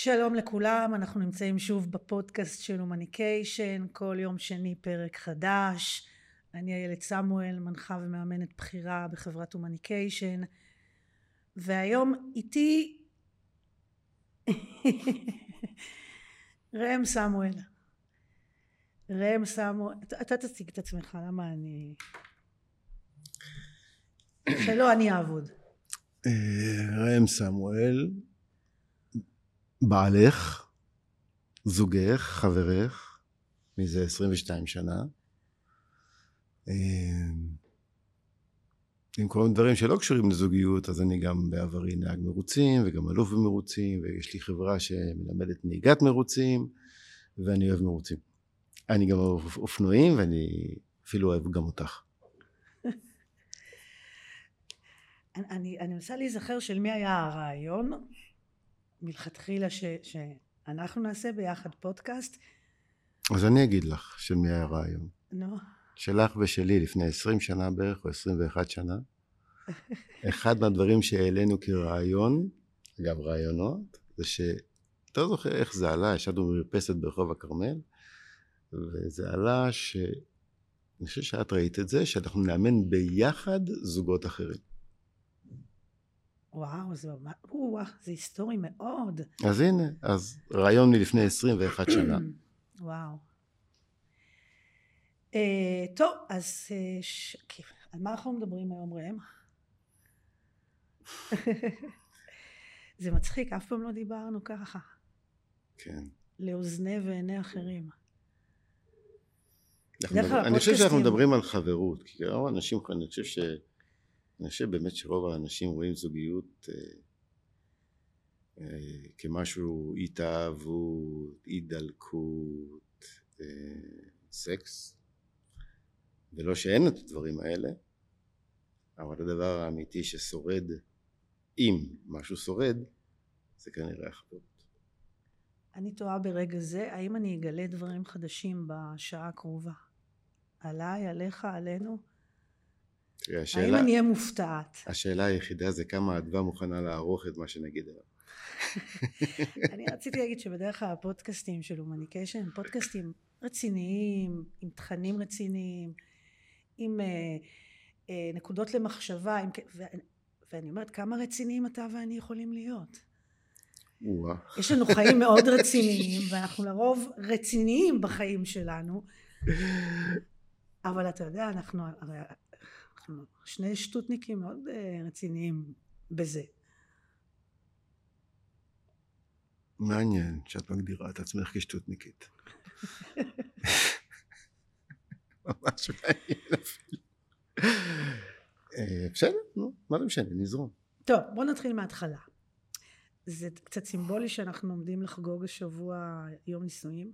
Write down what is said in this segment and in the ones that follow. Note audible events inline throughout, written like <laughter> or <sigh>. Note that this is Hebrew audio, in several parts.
שלום לכולם, אנחנו נמצאים שוב בפודקאסט של הומניקיישן, כל יום שני פרק חדש. אני איילת סמואל, מנחה ומאמנת בכירה בחברת הומניקיישן, והיום איתי <laughs> ראם סמואל. ראם סמואל, אתה תציג את עצמך, למה אני... שלא אני אעבוד. אה, ראם סמואל, בעלך, זוגך, חברך, מזה 22 שנה. אה, עם כל מיני דברים שלא קשורים לזוגיות, אז אני גם בעברי נהג מרוצים, וגם אלוף במרוצים, ויש לי חברה שמלמדת נהיגת מרוצים, ואני אוהב מרוצים. אני גם אוהב אופנועים, ואני אפילו אוהב גם אותך. <laughs> אני, אני מנסה להיזכר של מי היה הרעיון מלכתחילה ש, שאנחנו נעשה ביחד פודקאסט. אז אני אגיד לך של מי היה הרעיון. נו. שלך ושלי לפני 20 שנה בערך, או 21 שנה. <laughs> אחד מהדברים שהעלינו כרעיון, אגב רעיונות, זה ש... אתה לא זוכר איך זה עלה, ישבנו במרפסת ברחוב הכרמל, וזה עלה ש... אני חושב שאת ראית את זה, שאנחנו נאמן ביחד זוגות אחרים. וואו, זה ממש, וואו, זה היסטורי מאוד. אז הנה, אז רעיון מלפני 21 שנה. <clears throat> וואו. Uh, טוב, אז uh, ש... על מה אנחנו מדברים היום ראם? <laughs> זה מצחיק, אף פעם לא דיברנו ככה. כן. לאוזני ועיני אחרים. אני חושב שאנחנו מדברים על חברות, כי רוב האנשים, אני חושב ש... אני חושב באמת שרוב האנשים רואים זוגיות אה, אה, כמשהו התאהבות, הידלקות, אה, סקס, ולא שאין את הדברים האלה, אבל הדבר האמיתי ששורד, אם משהו שורד, זה כנראה החברות. אני תוהה ברגע זה, האם אני אגלה דברים חדשים בשעה הקרובה? עליי, עליך, עלינו? תראי, השאלה... האם אני אהיה מופתעת? השאלה היחידה זה כמה אדווה מוכנה לערוך את מה שנגיד עליו. <laughs> אני רציתי להגיד שבדרך כלל הפודקאסטים של הומניקיישן פודקאסטים רציניים, עם תכנים רציניים, עם אה, אה, נקודות למחשבה, עם, ו, ואני אומרת כמה רציניים אתה ואני יכולים להיות. יש לנו חיים <laughs> מאוד רציניים ואנחנו לרוב רציניים בחיים שלנו אבל אתה יודע אנחנו הרי אנחנו שני שטותניקים מאוד uh, רציניים בזה. מעניין שאת מגדירה את עצמך כשטותניקית. ממש מעניין אפילו. אה, בסדר, נו, מה זה משנה, נזרום. טוב, בוא נתחיל מההתחלה. זה קצת סימבולי שאנחנו עומדים לחגוג השבוע יום נישואים.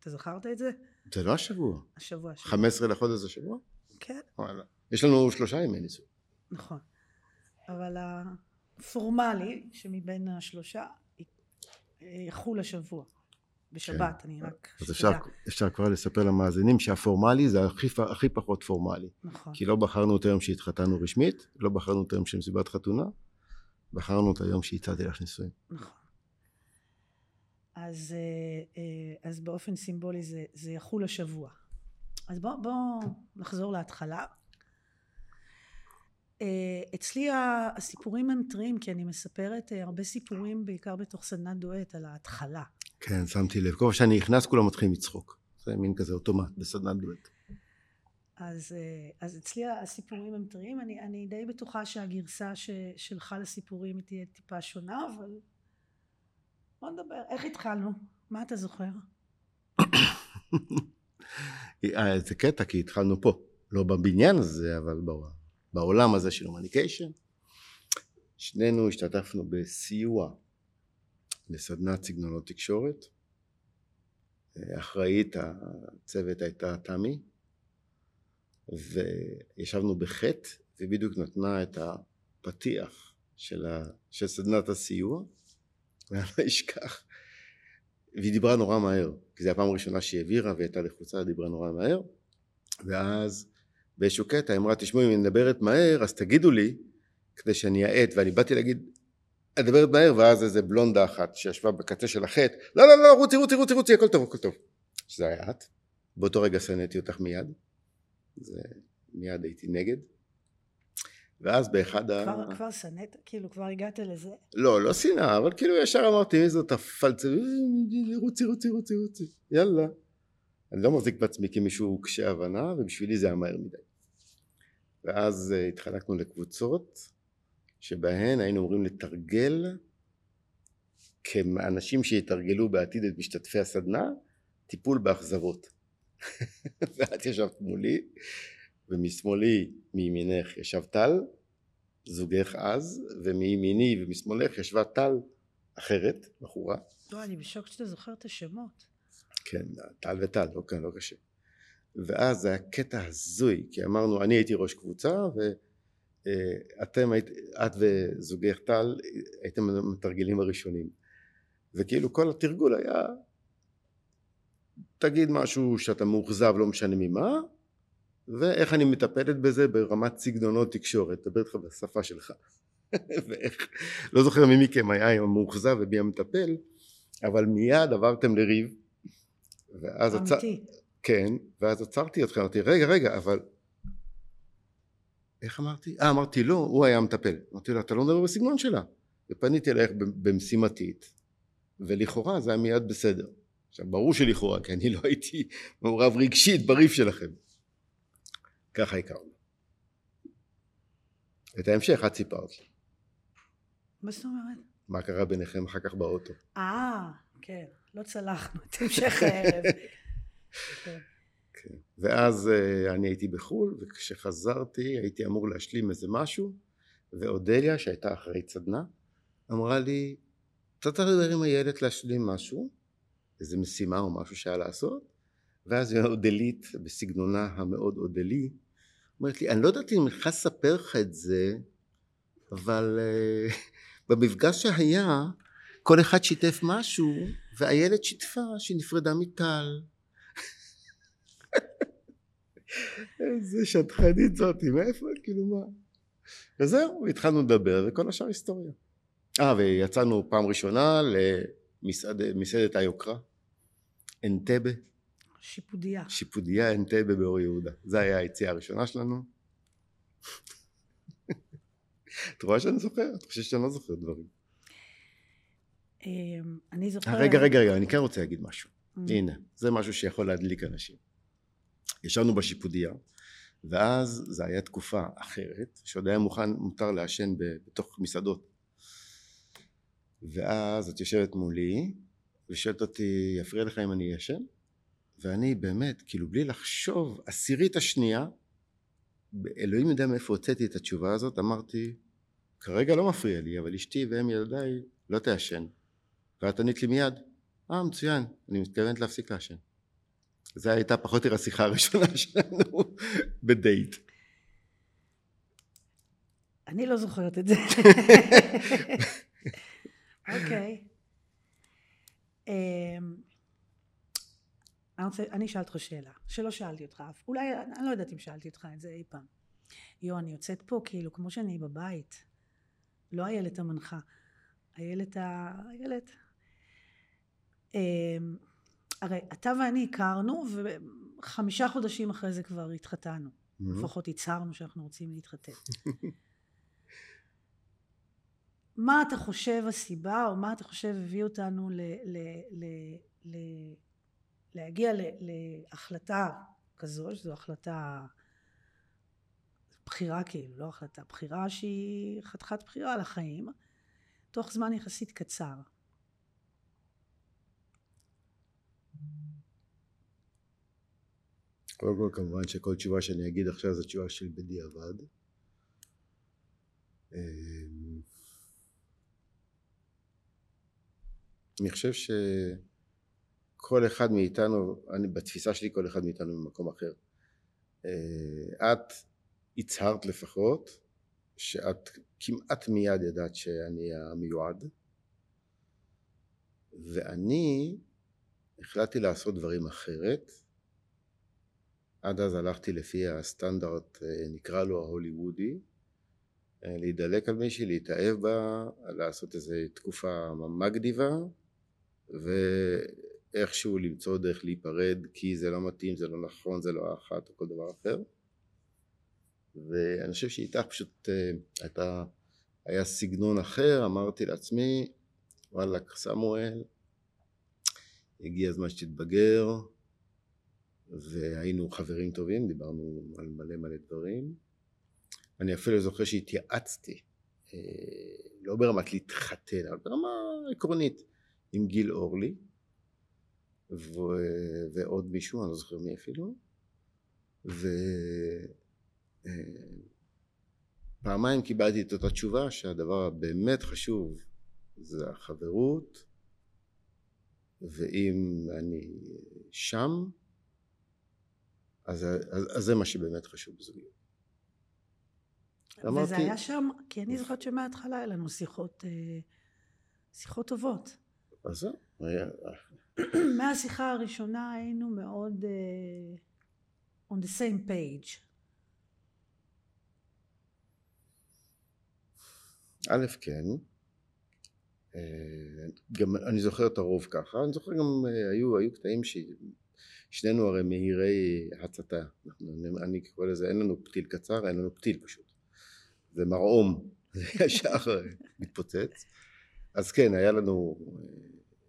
אתה זכרת את זה? זה לא השבוע. השבוע, השבוע. 15 לחודש השבוע? כן. וואלה. יש לנו שלושה ימי נישואים. נכון. אבל הפורמלי שמבין השלושה יחול השבוע. בשבת, כן. אני רק... אז אפשר, אפשר כבר לספר למאזינים שהפורמלי זה הכי, הכי פחות פורמלי. נכון. כי לא בחרנו את היום שהתחתנו רשמית, לא בחרנו את היום של מסיבת חתונה, בחרנו את היום שהצעתי לך נישואים. נכון. אז, אה, אה, אז באופן סימבולי זה, זה יחול השבוע. אז בואו בוא נחזור להתחלה. אה, אצלי הסיפורים הם טריים כי אני מספרת אה, הרבה סיפורים בעיקר בתוך סדנת דואט על ההתחלה. כן, שמתי לב. כל פעם שאני נכנס כולם מתחילים לצחוק. זה מין כזה אוטומט בסדנת דואט. אז, אה, אז אצלי הסיפורים הם טריים. אני, אני די בטוחה שהגרסה ש, שלך לסיפורים תהיה טיפה שונה, אבל בוא נדבר. איך התחלנו? מה אתה זוכר? <coughs> זה קטע כי התחלנו פה. לא בבניין הזה, אבל ברור. בעולם הזה של הומניקיישן. שנינו השתתפנו בסיוע לסדנת סגנונות תקשורת. אחראית הצוות הייתה תמי, וישבנו בחטא, ובדיוק נתנה את הפתיח של, ה... של סדנת הסיוע, ואני לא אשכח. והיא דיברה נורא מהר, כי זו הפעם הראשונה שהיא העבירה והייתה לחוצה, דיברה נורא מהר, ואז באיזשהו קטע, היא אמרה, תשמעו, אם היא מדברת מהר, אז תגידו לי, כדי שאני אאט, ואני באתי להגיד, את מדברת מהר, ואז איזה בלונדה אחת שישבה בקצה של החטא, לא, לא, לא, רוצי, רוצי, רוצי, רוצי, הכל טוב, הכל טוב. שזה היה את. באותו רגע שנאתי אותך מיד. זה, מיד הייתי נגד. ואז באחד ה... כבר, כבר שנאת? כאילו, כבר הגעת לזה? לא, לא שנאה, אבל כאילו ישר אמרתי, מי זאת הפלצה, רוצי, רוצי, רוצי, רוצי, יאללה. אני לא מחזיק בעצמי כמישהו קשה הבנה, ובשבילי זה היה מהר מדי. ואז uh, התחלקנו לקבוצות, שבהן היינו אמורים לתרגל כאנשים שיתרגלו בעתיד את משתתפי הסדנה, טיפול באכזבות. <laughs> ואת ישבת מולי, ומשמאלי, מימינך ישב טל, זוגך אז, ומימיני ומשמאלך ישבה טל אחרת, בחורה. לא, אני בשוק שאתה זוכר את השמות. כן, טל וטל, לא כאן, לא קשה. ואז זה היה קטע הזוי, כי אמרנו, אני הייתי ראש קבוצה, ואתם, היית, את וזוגך טל, הייתם המתרגלים הראשונים. וכאילו כל התרגול היה, תגיד משהו שאתה מאוכזב, לא משנה ממה, ואיך אני מטפלת בזה ברמת סגנונות תקשורת, דבר איתך בשפה שלך. <laughs> ואיך, לא זוכר מי מכם היה המאוכזב ומי המטפל, אבל מיד עברתם לריב. ואז עצר... כן, ואז עצרתי אותך, אמרתי, רגע, רגע, אבל... איך אמרתי? אה, אמרתי לא, הוא היה המטפל. אמרתי לו, אתה לא מדבר בסגנון שלה. ופניתי אלייך במשימתית, ולכאורה זה היה מיד בסדר. עכשיו, ברור שלכאורה, כי אני לא הייתי מעורב רגשית בריב שלכם. ככה הכרנו. את ההמשך את סיפרת לי. מה זאת אומרת? מה קרה ביניכם אחר כך באוטו. אה, כן, לא צלחנו את המשך הערב. כן. כן. ואז uh, אני הייתי בחו"ל, וכשחזרתי הייתי אמור להשלים איזה משהו, ואודליה, שהייתה אחראית סדנה, אמרה לי, אתה צריך לדבר עם הילד להשלים משהו, איזה משימה או משהו שהיה לעשות, ואז אודלית, בסגנונה המאוד אודלי, אומרת לי, אני לא יודעת אם אני יכולה לספר לך את זה, אבל uh, <laughs> במפגש שהיה, כל אחד שיתף משהו, והילד שיתפה שהיא נפרדה מטל. איזה שטחנית זאתי, מאיפה, כאילו מה? וזהו, התחלנו לדבר, וכל השאר היסטוריה. אה, ויצאנו פעם ראשונה למסעדת היוקרה, אנטבה. שיפודיה. שיפודיה אנטבה באור יהודה. זו הייתה היציאה הראשונה שלנו. את רואה שאני זוכר? את חושבת שאני לא זוכר דברים. אמ, אני זוכרת... רגע, רגע, רגע, אני כן רוצה להגיד משהו. Mm. הנה, זה משהו שיכול להדליק אנשים. ישבנו בשיפודיה, ואז זו הייתה תקופה אחרת, שעוד היה מוכן, מותר לעשן בתוך מסעדות. ואז את יושבת מולי, ושואלת אותי, יפריע לך אם אני אשן? ואני באמת, כאילו בלי לחשוב, עשירית השנייה, אלוהים יודע מאיפה הוצאתי את התשובה הזאת, אמרתי, כרגע לא מפריע לי, אבל אשתי והם ילדיי לא תעשן. ואת ענית לי מיד, אה מצוין, אני מתכוונת להפסיק לעשן. זו הייתה פחות או יותר השיחה הראשונה <laughs> שלנו בדייט. אני לא זוכרת את זה. <laughs> אוקיי. אמ, אני אשאל אותך שאלה, שלא שאלתי אותך אף, אולי, אני לא יודעת אם שאלתי אותך את זה אי פעם. יו, אני יוצאת פה כאילו כמו שאני בבית. לא איילת המנחה, איילת ה... איילת. הרי אתה ואני הכרנו, וחמישה חודשים אחרי זה כבר התחתנו. Mm-hmm. לפחות הצהרנו שאנחנו רוצים להתחתן. מה אתה חושב הסיבה, או מה אתה חושב הביא אותנו ל, ל, ל, ל, להגיע ל, להחלטה כזו, שזו החלטה, בחירה כאילו, לא החלטה, בחירה שהיא חתיכת בחירה על החיים, תוך זמן יחסית קצר. קודם כל כמובן שכל תשובה שאני אגיד עכשיו זו תשובה של בדיעבד. אמ, אני חושב שכל אחד מאיתנו, אני, בתפיסה שלי כל אחד מאיתנו במקום אחר. אה, את הצהרת לפחות שאת כמעט מיד ידעת שאני המיועד ואני החלטתי לעשות דברים אחרת עד אז הלכתי לפי הסטנדרט, אה, נקרא לו ההוליוודי, אה, להידלק על מישהי, להתאהב בה, לעשות איזה תקופה מגניבה ואיכשהו למצוא דרך להיפרד כי זה לא מתאים, זה לא נכון, זה לא האחת או כל דבר אחר. ואני חושב שאיתך פשוט אה, הייתה, היה סגנון אחר, אמרתי לעצמי וואלכ סמואל הגיע הזמן שתתבגר והיינו חברים טובים, דיברנו על מלא מלא דברים. אני אפילו זוכר שהתייעצתי, אה, לא ברמת להתחתן, אבל ברמה עקרונית, עם גיל אורלי ו... ועוד מישהו, אני לא זוכר מי אפילו, ופעמיים אה, קיבלתי את אותה תשובה שהדבר הבאמת חשוב זה החברות ואם אני שם אז, אז, אז זה מה שבאמת חשוב בזוגיות אמרתי... וזה היה שם, כי אני זוכרת שמההתחלה היה לנו שיחות, אה, שיחות טובות. אז זהו. היה... <clears throat> מהשיחה הראשונה היינו מאוד uh, on the same page. א', כן. אה, גם אני זוכר את הרוב ככה, אני זוכר גם היו, היו קטעים ששנינו הרי מהירי הצתה, אני קורא לזה אין לנו פתיל קצר, אין לנו פתיל פשוט. זה מרעום, זה ישר מתפוצץ. אז כן, היה לנו,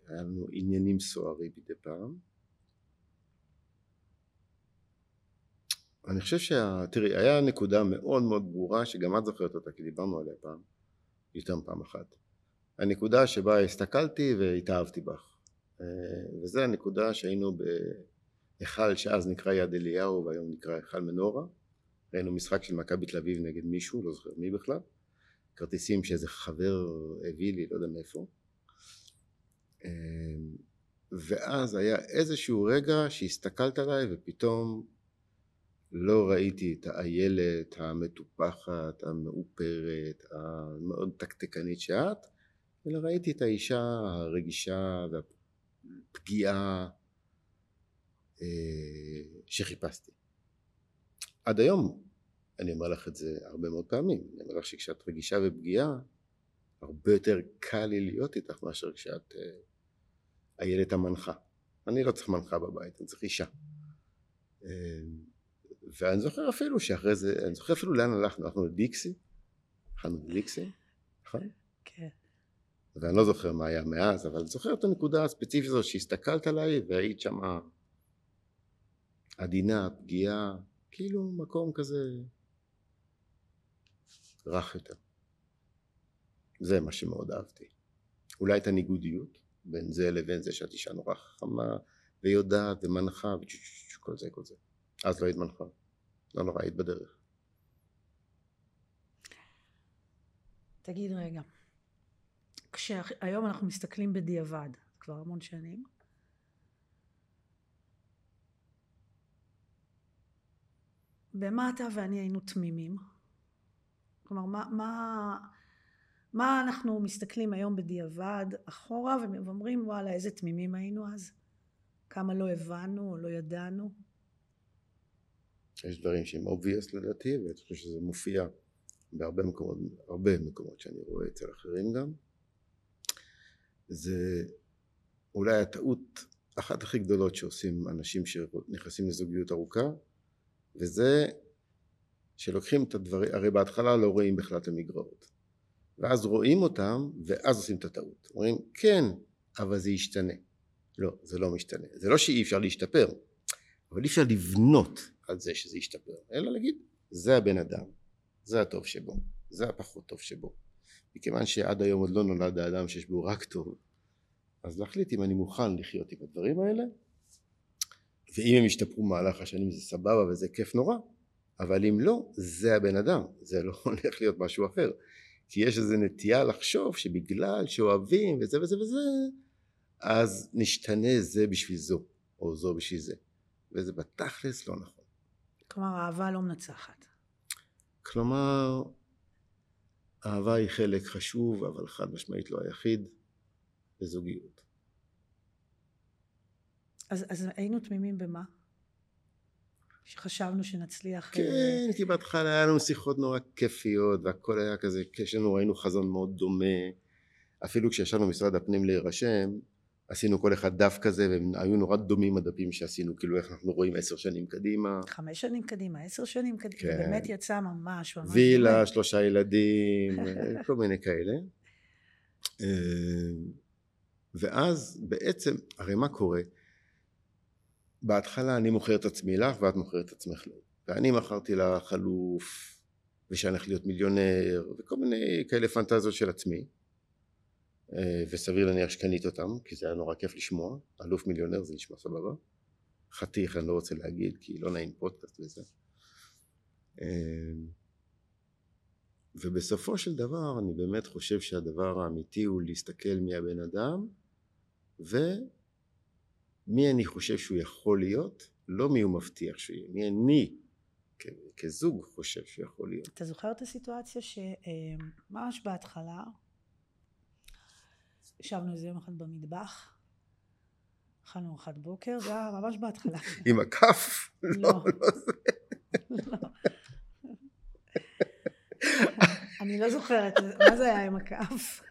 היה לנו עניינים סוערים מדי פעם. אני חושב שה... תראי, היה נקודה מאוד מאוד ברורה, שגם את זוכרת אותה, כי דיברנו עליה פעם, יותר פעם אחת. הנקודה שבה הסתכלתי והתאהבתי בך. אה, וזו הנקודה שהיינו בהיכל שאז נקרא יד אליהו והיום נקרא היכל מנורה. ראינו משחק של מכבי תל אביב נגד מישהו, לא זוכר מי בכלל, כרטיסים שאיזה חבר הביא לי, לא יודע מאיפה. אמ, ואז היה איזשהו רגע שהסתכלת עליי ופתאום לא ראיתי את האיילת המטופחת, המאופרת, המאוד תקתקנית שאת, אלא ראיתי את האישה הרגישה והפגיעה שחיפשתי. עד היום אני אומר לך את זה הרבה מאוד פעמים, אני אומר לך שכשאת רגישה ופגיעה הרבה יותר קל לי להיות איתך מאשר כשאת אה, איילת המנחה. אני לא צריך מנחה בבית, אני צריך אישה. אה, ואני זוכר אפילו שאחרי זה, אני זוכר אפילו לאן הלכנו, הלכנו לדיקסי, הלכנו לדיקסי, נכון? כן. ואני לא זוכר מה היה מאז, אבל אני זוכר את הנקודה הספציפית הזאת שהסתכלת עליי והיית שמה עדינה, פגיעה, כאילו מקום כזה רך יותר. זה מה שמאוד אהבתי. אולי את הניגודיות בין זה לבין זה שאת אישה נורא חכמה ויודעת ומנחה וכל זה כל זה. אז לא היית מנחה. לא נורא, היית בדרך. תגיד רגע, כשהיום אנחנו מסתכלים בדיעבד, כבר המון שנים, במה אתה ואני היינו תמימים? כלומר, מה, מה, מה אנחנו מסתכלים היום בדיעבד אחורה ואומרים וואלה איזה תמימים היינו אז? כמה לא הבנו או לא ידענו? יש דברים שהם obvious לדעתי ואני חושב שזה מופיע בהרבה מקומות, הרבה מקומות שאני רואה אצל אחרים גם. זה אולי הטעות אחת הכי גדולות שעושים אנשים שנכנסים לזוגיות ארוכה וזה שלוקחים את הדברים, הרי בהתחלה לא רואים בכלל את המגרעות. ואז רואים אותם ואז עושים את הטעות. אומרים כן אבל זה ישתנה. לא זה לא משתנה. זה לא שאי אפשר להשתפר אבל אי אפשר לבנות על זה שזה ישתפר אלא להגיד זה הבן אדם זה הטוב שבו זה הפחות טוב שבו. מכיוון שעד היום עוד לא נולד האדם שיש בו רק טוב אז להחליט אם אני מוכן לחיות עם הדברים האלה ואם הם ישתפרו במהלך השנים זה סבבה וזה כיף נורא אבל אם לא זה הבן אדם זה לא <laughs> הולך להיות משהו אחר. כי יש איזו נטייה לחשוב שבגלל שאוהבים וזה וזה וזה אז נשתנה זה בשביל זו או זו בשביל זה. וזה בתכלס לא נכון. כלומר אהבה לא מנצחת. כלומר אהבה היא חלק חשוב אבל חד משמעית לא היחיד בזוגיות אז, אז היינו תמימים במה? שחשבנו שנצליח... כן, כי בהתחלה היה לנו שיחות נורא כיפיות והכל היה כזה, כשנו ראינו חזון מאוד דומה אפילו כשישבנו במשרד הפנים להירשם עשינו כל אחד דף כזה והם היו נורא דומים הדפים שעשינו כאילו איך אנחנו רואים עשר שנים קדימה חמש שנים קדימה, עשר שנים קדימה, כן. באמת יצא ממש ממש וילה, דומה. שלושה ילדים, כל מיני כאלה ואז בעצם, הרי מה קורה? בהתחלה אני מוכר את עצמי לך ואת מוכרת את עצמך לי. ואני מכרתי לך חלוף ושאני הולך להיות מיליונר וכל מיני כאלה פנטזיות של עצמי. אה, וסביר להניח שקנית אותם כי זה היה נורא כיף לשמוע. אלוף מיליונר זה נשמע סבבה. חתיך אני לא רוצה להגיד כי לא נעים פודקאסט וזה. אה, ובסופו של דבר אני באמת חושב שהדבר האמיתי הוא להסתכל מי הבן אדם ומי אני חושב שהוא יכול להיות, לא מי הוא מבטיח שהוא יהיה, מי אני כזוג חושב שהוא יכול להיות. אתה זוכר את הסיטואציה שממש בהתחלה ישבנו איזה יום אחד במטבח אכלנו ארוחת בוקר, זה היה ממש בהתחלה. <laughs> עם הכף? לא. לא, לא זה. אני לא זוכרת, מה זה היה עם הכף?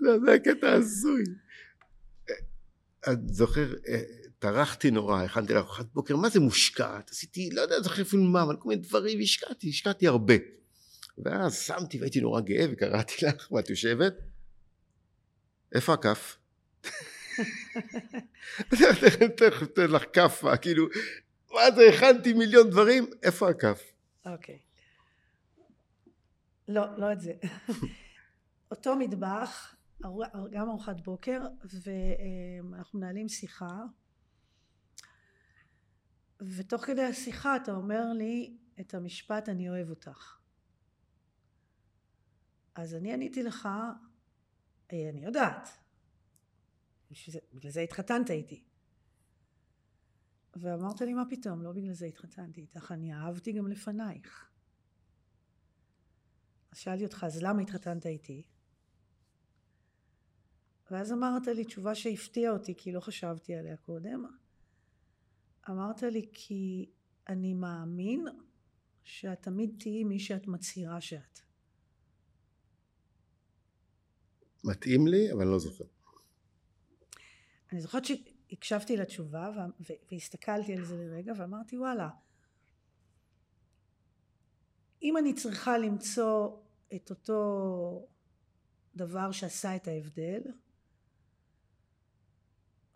לא, זה היה קטע הזוי. את זוכר, אה, טרחתי נורא, הכנתי לארוחת בוקר, מה זה מושקעת? עשיתי, לא יודע, זוכר אפילו מה, אבל כל מיני דברים, השקעתי, השקעתי הרבה. ואז שמתי והייתי נורא גאה וקראתי <laughs> לך, ואת יושבת, איפה הכף? תכף <laughs> אתן <laughs> לך כאפה, כאילו, מה זה, הכנתי מיליון דברים, איפה הכף? אוקיי. לא, לא את זה. אותו מטבח, גם ארוחת בוקר ואנחנו מנהלים שיחה. ותוך כדי השיחה אתה אומר לי את המשפט אני אוהב אותך. אז אני עניתי לך אה, אני יודעת. בגלל זה התחתנת איתי. ואמרת לי מה פתאום? לא בגלל זה התחתנתי איתך אני אהבתי גם לפנייך. אז שאלתי אותך אז למה התחתנת איתי ואז אמרת לי תשובה שהפתיעה אותי כי לא חשבתי עליה קודם. אמרת לי כי אני מאמין שאת תמיד תהיי מי שאת מצהירה שאת. מתאים לי אבל לא זוכר. אני זוכרת שהקשבתי לתשובה והסתכלתי על זה לרגע ואמרתי וואלה אם אני צריכה למצוא את אותו דבר שעשה את ההבדל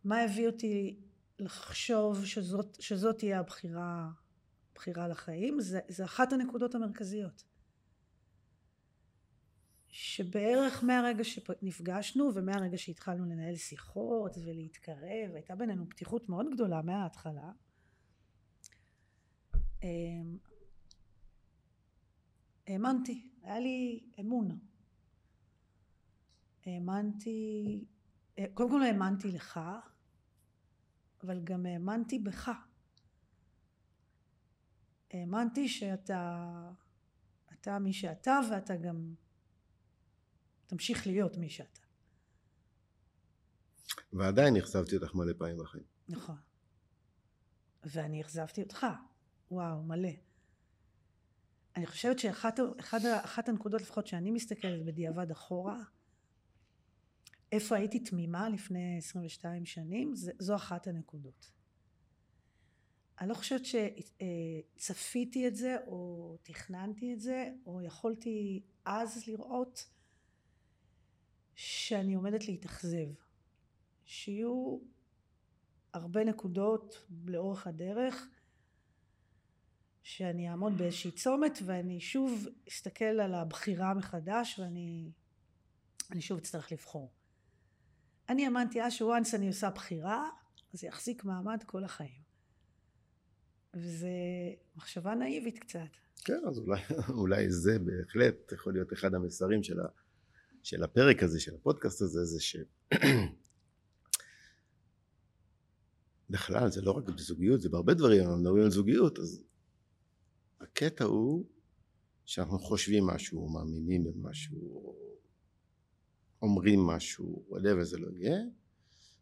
מה הביא אותי לחשוב שזאת, שזאת תהיה הבחירה, הבחירה לחיים, זה, זה אחת הנקודות המרכזיות. שבערך מהרגע שנפגשנו ומהרגע שהתחלנו לנהל שיחות ולהתקרב, הייתה בינינו פתיחות מאוד גדולה מההתחלה. אמ, האמנתי, היה לי אמון. האמנתי, קודם כל האמנתי לך, אבל גם האמנתי בך. האמנתי שאתה אתה מי שאתה ואתה גם תמשיך להיות מי שאתה. ועדיין אכזבתי אותך מלא פעמים בחיים. נכון. ואני אכזבתי אותך. וואו, מלא. אני חושבת שאחת הנקודות לפחות שאני מסתכלת בדיעבד אחורה, איפה הייתי תמימה לפני 22 שנים, זו אחת הנקודות. אני לא חושבת שצפיתי את זה או תכננתי את זה או יכולתי אז לראות שאני עומדת להתאכזב. שיהיו הרבה נקודות לאורך הדרך שאני אעמוד באיזושהי צומת ואני שוב אסתכל על הבחירה מחדש ואני שוב אצטרך לבחור. אני האמנתי אז שוואנס אני עושה בחירה, זה יחזיק מעמד כל החיים. וזה מחשבה נאיבית קצת. כן, אז אולי, אולי זה בהחלט יכול להיות אחד המסרים של, ה, של הפרק הזה, של הפודקאסט הזה, זה ש... בכלל, זה לא רק בזוגיות, זה בהרבה דברים, אנחנו מדברים על זוגיות, אז הקטע הוא שאנחנו חושבים משהו, מאמינים במשהו, אומרים משהו, whatever זה לא יהיה,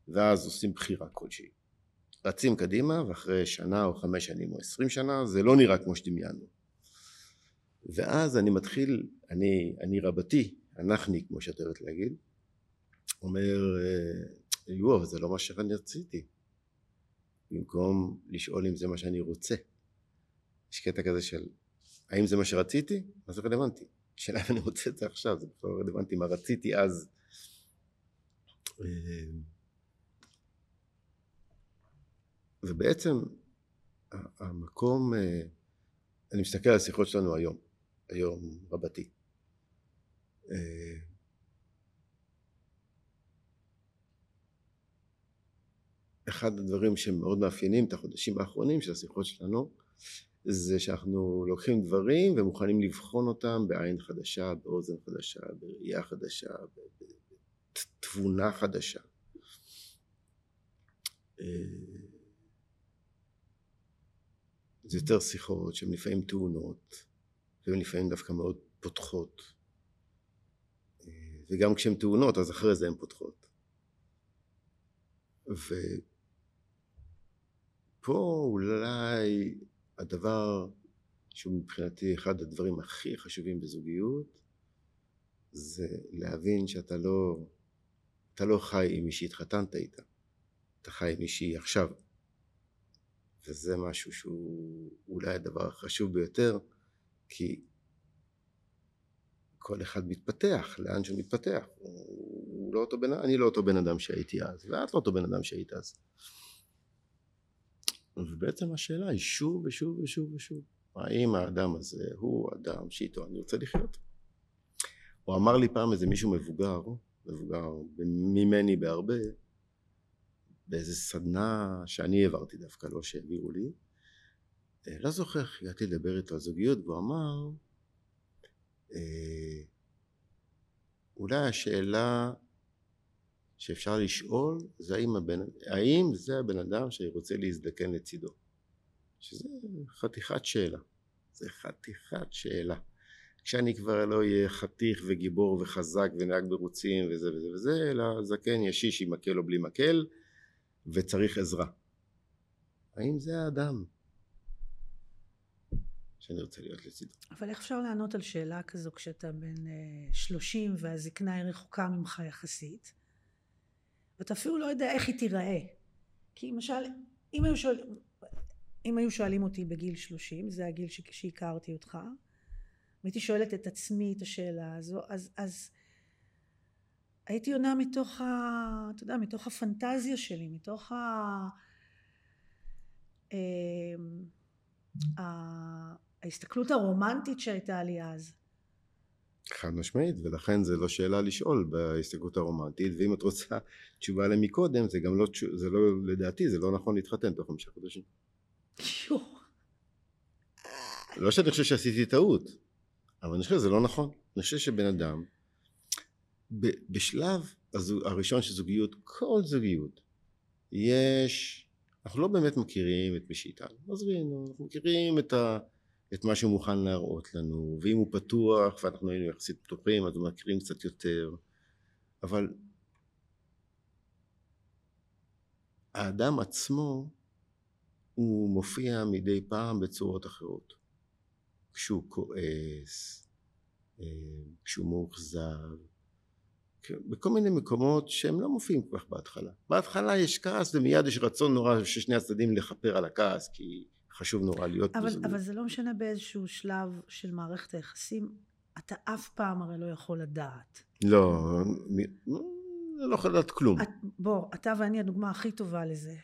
ואז עושים בחירה כלשהי. רצים קדימה ואחרי שנה או חמש שנים או עשרים שנה זה לא נראה כמו שדמיינו ואז אני מתחיל, אני, אני רבתי, אנחני כמו שאת אוהבת להגיד, אומר יואו אבל זה לא מה שאני רציתי במקום לשאול אם זה מה שאני רוצה יש קטע כזה של האם זה מה שרציתי? מה זה רלוונטי? שאלה אם אני רוצה את זה עכשיו, זה בכלל לא רלוונטי מה רציתי אז. אה, ובעצם המקום, אה, אני מסתכל על השיחות שלנו היום, היום רבתי. אה, אחד הדברים שמאוד מאפיינים את החודשים האחרונים של השיחות שלנו זה שאנחנו לוקחים דברים ומוכנים לבחון אותם בעין חדשה, באוזן חדשה, בראייה חדשה, בתבונה חדשה. אה, זה יותר שיחות שהן לפעמים טעונות והן לפעמים דווקא מאוד פותחות אה, וגם כשהן טעונות אז אחרי זה הן פותחות ופה אולי הדבר שהוא מבחינתי אחד הדברים הכי חשובים בזוגיות זה להבין שאתה לא, אתה לא חי עם מי שהתחתנת איתה, אתה חי עם מישהי עכשיו. וזה משהו שהוא אולי הדבר החשוב ביותר, כי כל אחד מתפתח לאן שהוא מתפתח. הוא לא אותו בן, אני לא אותו בן אדם שהייתי אז, ואת לא אותו בן אדם שהיית אז. ובעצם השאלה היא שוב ושוב ושוב ושוב, האם האדם הזה הוא אדם שאיתו אני רוצה לחיות? הוא אמר לי פעם איזה מישהו מבוגר, מבוגר ממני בהרבה, באיזה סדנה שאני העברתי דווקא, לא שהעבירו לי, אה, לא זוכר איך הגעתי לדבר איתו על זוגיות, והוא אמר, אה, אולי השאלה שאפשר לשאול זה האם, הבן, האם זה הבן אדם שאני רוצה להזדקן לצידו שזה חתיכת שאלה זה חתיכת שאלה כשאני כבר לא אהיה חתיך וגיבור וחזק ונהג ברוצים וזה וזה וזה אלא זקן ישיש עם מקל או בלי מקל וצריך עזרה האם זה האדם שאני רוצה להיות לצידו. אבל איך אפשר לענות על שאלה כזו כשאתה בן אה, שלושים והזקנה היא רחוקה ממך יחסית? ואתה אפילו לא יודע איך היא תיראה. כי למשל, אם היו, שואל, אם היו שואלים אותי בגיל שלושים, זה הגיל שהכרתי אותך, והייתי שואלת את עצמי את השאלה הזו, אז, אז הייתי עונה מתוך, ה, אתה יודע, מתוך הפנטזיה שלי, מתוך ה... אמ, ההסתכלות הרומנטית שהייתה לי אז. חד משמעית, ולכן זה לא שאלה לשאול בהסתכלות הרומנטית, ואם את רוצה תשובה למקודם, זה גם לא, זה לא, לדעתי, זה לא נכון להתחתן תוך חמישה חודשים. לא שאני חושב שעשיתי טעות, אבל אני חושב שזה לא נכון. אני חושב שבן אדם, בשלב הראשון של זוגיות, כל זוגיות, יש, אנחנו לא באמת מכירים את מי שאיתנו, עזבי, אנחנו מכירים את ה... את מה שהוא מוכן להראות לנו, ואם הוא פתוח ואנחנו היינו יחסית פתוחים אז מכירים קצת יותר, אבל האדם עצמו הוא מופיע מדי פעם בצורות אחרות. כשהוא כועס, אה, כשהוא מאוכזב, בכל מיני מקומות שהם לא מופיעים כל כך בהתחלה. בהתחלה יש כעס ומיד יש רצון נורא של שני הצדדים לכפר על הכעס כי חשוב נורא להיות אבל, בזוגיות. אבל זה לא משנה באיזשהו שלב של מערכת היחסים, אתה אף פעם הרי לא יכול לדעת. לא, אני לא יכול לדעת כלום. את, בוא, אתה ואני הדוגמה הכי טובה לזה.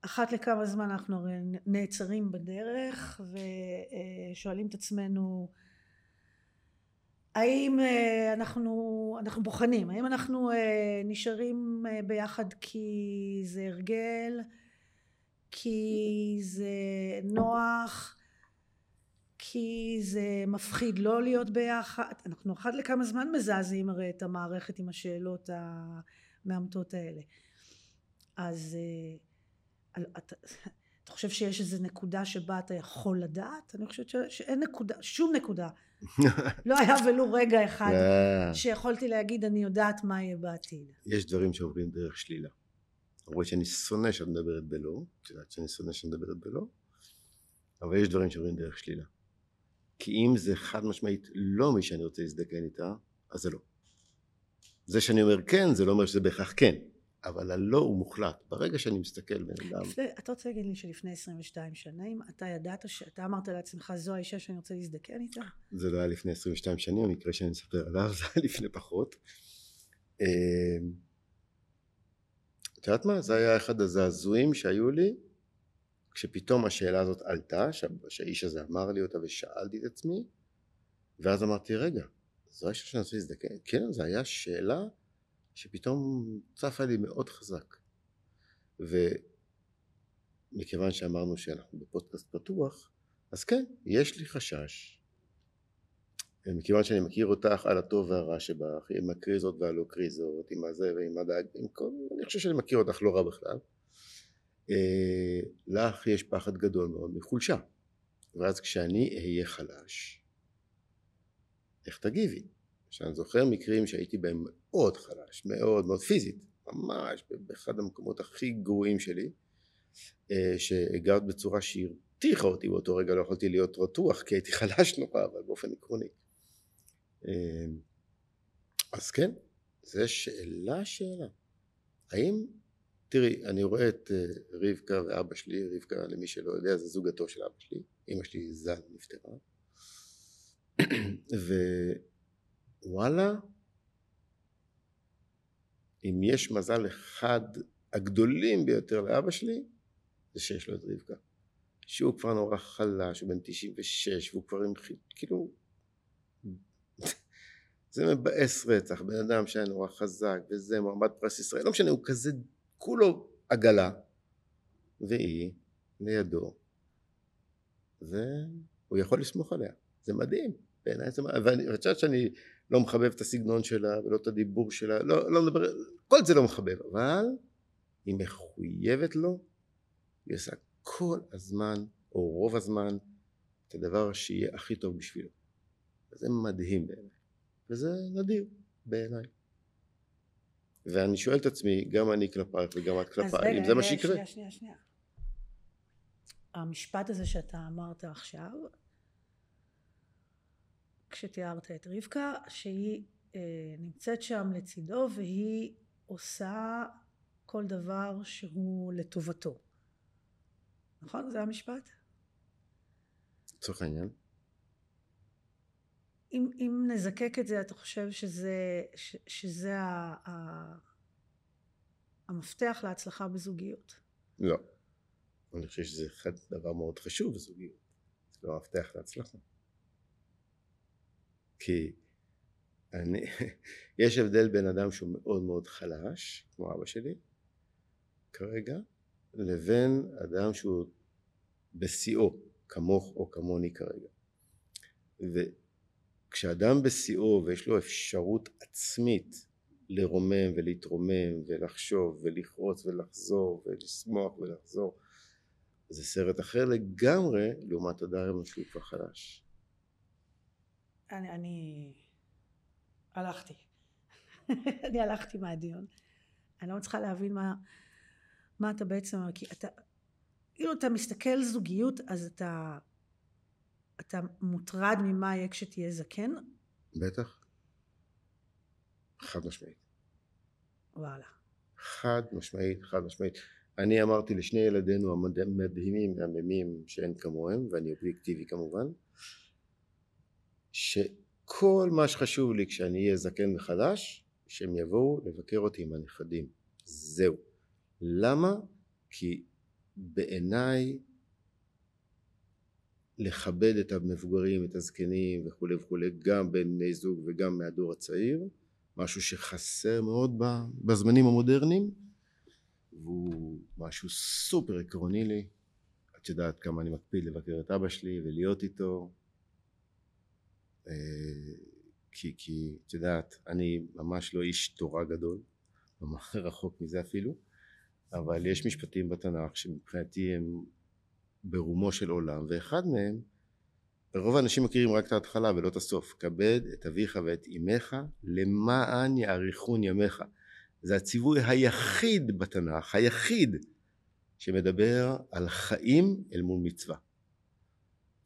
אחת לכמה זמן אנחנו הרי נעצרים בדרך ושואלים את עצמנו האם אה, אנחנו, אנחנו בוחנים, האם אנחנו אה, נשארים אה, ביחד כי זה הרגל כי זה נוח, כי זה מפחיד לא להיות ביחד. אנחנו אחת לכמה זמן מזעזעים הרי את המערכת עם השאלות המאמתות האלה. אז אה, אתה, אתה חושב שיש איזו נקודה שבה אתה יכול לדעת? אני חושבת שאין נקודה, שום נקודה. לא היה ולו רגע אחד אה. שיכולתי להגיד אני יודעת מה יהיה בעתיד. יש דברים שעוברים דרך שלילה. למרות שאני שונא שאת מדברת בלא, את יודעת שאני שונא שאת מדברת בלא, אבל יש דברים שעוברים דרך שלילה. כי אם זה חד משמעית לא מי שאני רוצה להזדקן איתה, אז זה לא. זה שאני אומר כן, זה לא אומר שזה בהכרח כן, אבל הלא הוא מוחלט. ברגע שאני מסתכל בן אדם... אתה רוצה להגיד לי שלפני 22 שנים אתה ידעת שאתה אמרת לעצמך זו האישה שאני רוצה להזדקן איתה? זה לא היה לפני 22 שנים, המקרה שאני מספר עליו זה היה לפני פחות. את יודעת מה? זה היה אחד הזעזועים שהיו לי כשפתאום השאלה הזאת עלתה, שהאיש הזה אמר לי אותה ושאלתי את עצמי, ואז אמרתי, רגע, זו האישה שאני רוצה להזדקן? כן, זו הייתה שאלה שפתאום צפה לי מאוד חזק. ומכיוון שאמרנו שאנחנו בפודקאסט פתוח, אז כן, יש לי חשש. מכיוון שאני מכיר אותך על הטוב והרע שבך, עם הקריזות והלא קריזות, עם הזה ועם הדאג, עם כל... אני חושב שאני מכיר אותך לא רע בכלל. אה, לך יש פחד גדול מאוד מחולשה. ואז כשאני אהיה חלש, איך תגיבי? שאני זוכר מקרים שהייתי בהם מאוד חלש, מאוד מאוד פיזית, ממש באחד המקומות הכי גרועים שלי, אה, שהגעת בצורה שהרתיחה אותי באותו רגע, לא יכולתי להיות רתוח כי הייתי חלש נורא, אבל באופן עקרוני. אה, אז כן, זו שאלה שאלה. האם, תראי, אני רואה את אה, רבקה ואבא שלי, רבקה למי שלא יודע זה זוגתו של אבא שלי, אמא שלי ז"ל נפטרה, <clears throat> ווואלה, אם יש מזל אחד הגדולים ביותר לאבא שלי, זה שיש לו את רבקה. שהוא כבר נורא חלש, הוא בן 96, והוא כבר עם כאילו... זה מבאס רצח, בן אדם שהיה נורא חזק, וזה מועמד פרס ישראל, לא משנה, הוא כזה, כולו עגלה, והיא לידו, והוא יכול לסמוך עליה, זה מדהים, בעיניי זה מדהים, ואני חושבת שאני לא מחבב את הסגנון שלה ולא את הדיבור שלה, לא, לא מדבר, כל זה לא מחבב, אבל היא מחויבת לו, היא עושה כל הזמן, או רוב הזמן, את הדבר שיהיה הכי טוב בשבילו. וזה מדהים בעיניי, וזה נדיר בעיניי. ואני שואל את עצמי, גם אני כלפייך וגם את כלפיי, אם זה מה שיקרה. שנייה, שנייה, שנייה. המשפט הזה שאתה אמרת עכשיו, כשתיארת את רבקה, שהיא אה, נמצאת שם לצידו והיא עושה כל דבר שהוא לטובתו. נכון? זה המשפט? לצורך העניין. אם, אם נזקק את זה, אתה חושב שזה, ש, שזה ה, ה, המפתח להצלחה בזוגיות? לא. אני חושב שזה אחד דבר מאוד חשוב בזוגיות. זה לא המפתח להצלחה. כי אני, <laughs> יש הבדל בין אדם שהוא מאוד מאוד חלש, כמו אבא שלי, כרגע, לבין אדם שהוא בשיאו, כמוך או כמוני כרגע. וכשאדם בשיאו ויש לו אפשרות עצמית לרומם ולהתרומם ולחשוב ולכרוץ ולחזור ולשמוח ולחזור זה סרט אחר לגמרי לעומת אדם שהוא כבר חלש. אני, אני הלכתי. <laughs> אני הלכתי מהדיון. אני לא מצליחה להבין מה, מה אתה בעצם אומר, כי אתה, כאילו אתה מסתכל זוגיות, אז אתה, אתה מוטרד ממה יהיה כשתהיה זקן? בטח. חד משמעית. וואלה. חד משמעית, חד משמעית. אני אמרתי לשני ילדינו המדהימים והממים שאין כמוהם, ואני אובייקטיבי כמובן, שכל מה שחשוב לי כשאני אהיה זקן וחדש, שהם יבואו לבקר אותי עם הנכדים. זהו. למה? כי בעיניי לכבד את המבוגרים, את הזקנים וכולי וכולי, גם בין בני זוג וגם מהדור הצעיר, משהו שחסר מאוד בזמנים המודרניים, והוא משהו סופר עקרוני לי. את יודעת כמה אני מקפיד לבקר את אבא שלי ולהיות איתו, אה, כי, כי את יודעת, אני ממש לא איש תורה גדול, ממש רחוק מזה אפילו, אבל יש משפטים בתנ"ך שמבחינתי הם ברומו של עולם, ואחד מהם, רוב האנשים מכירים רק את ההתחלה ולא את הסוף, כבד את אביך ואת אמך למען יאריכון ימיך. זה הציווי היחיד בתנ"ך, היחיד, שמדבר על חיים אל מול מצווה.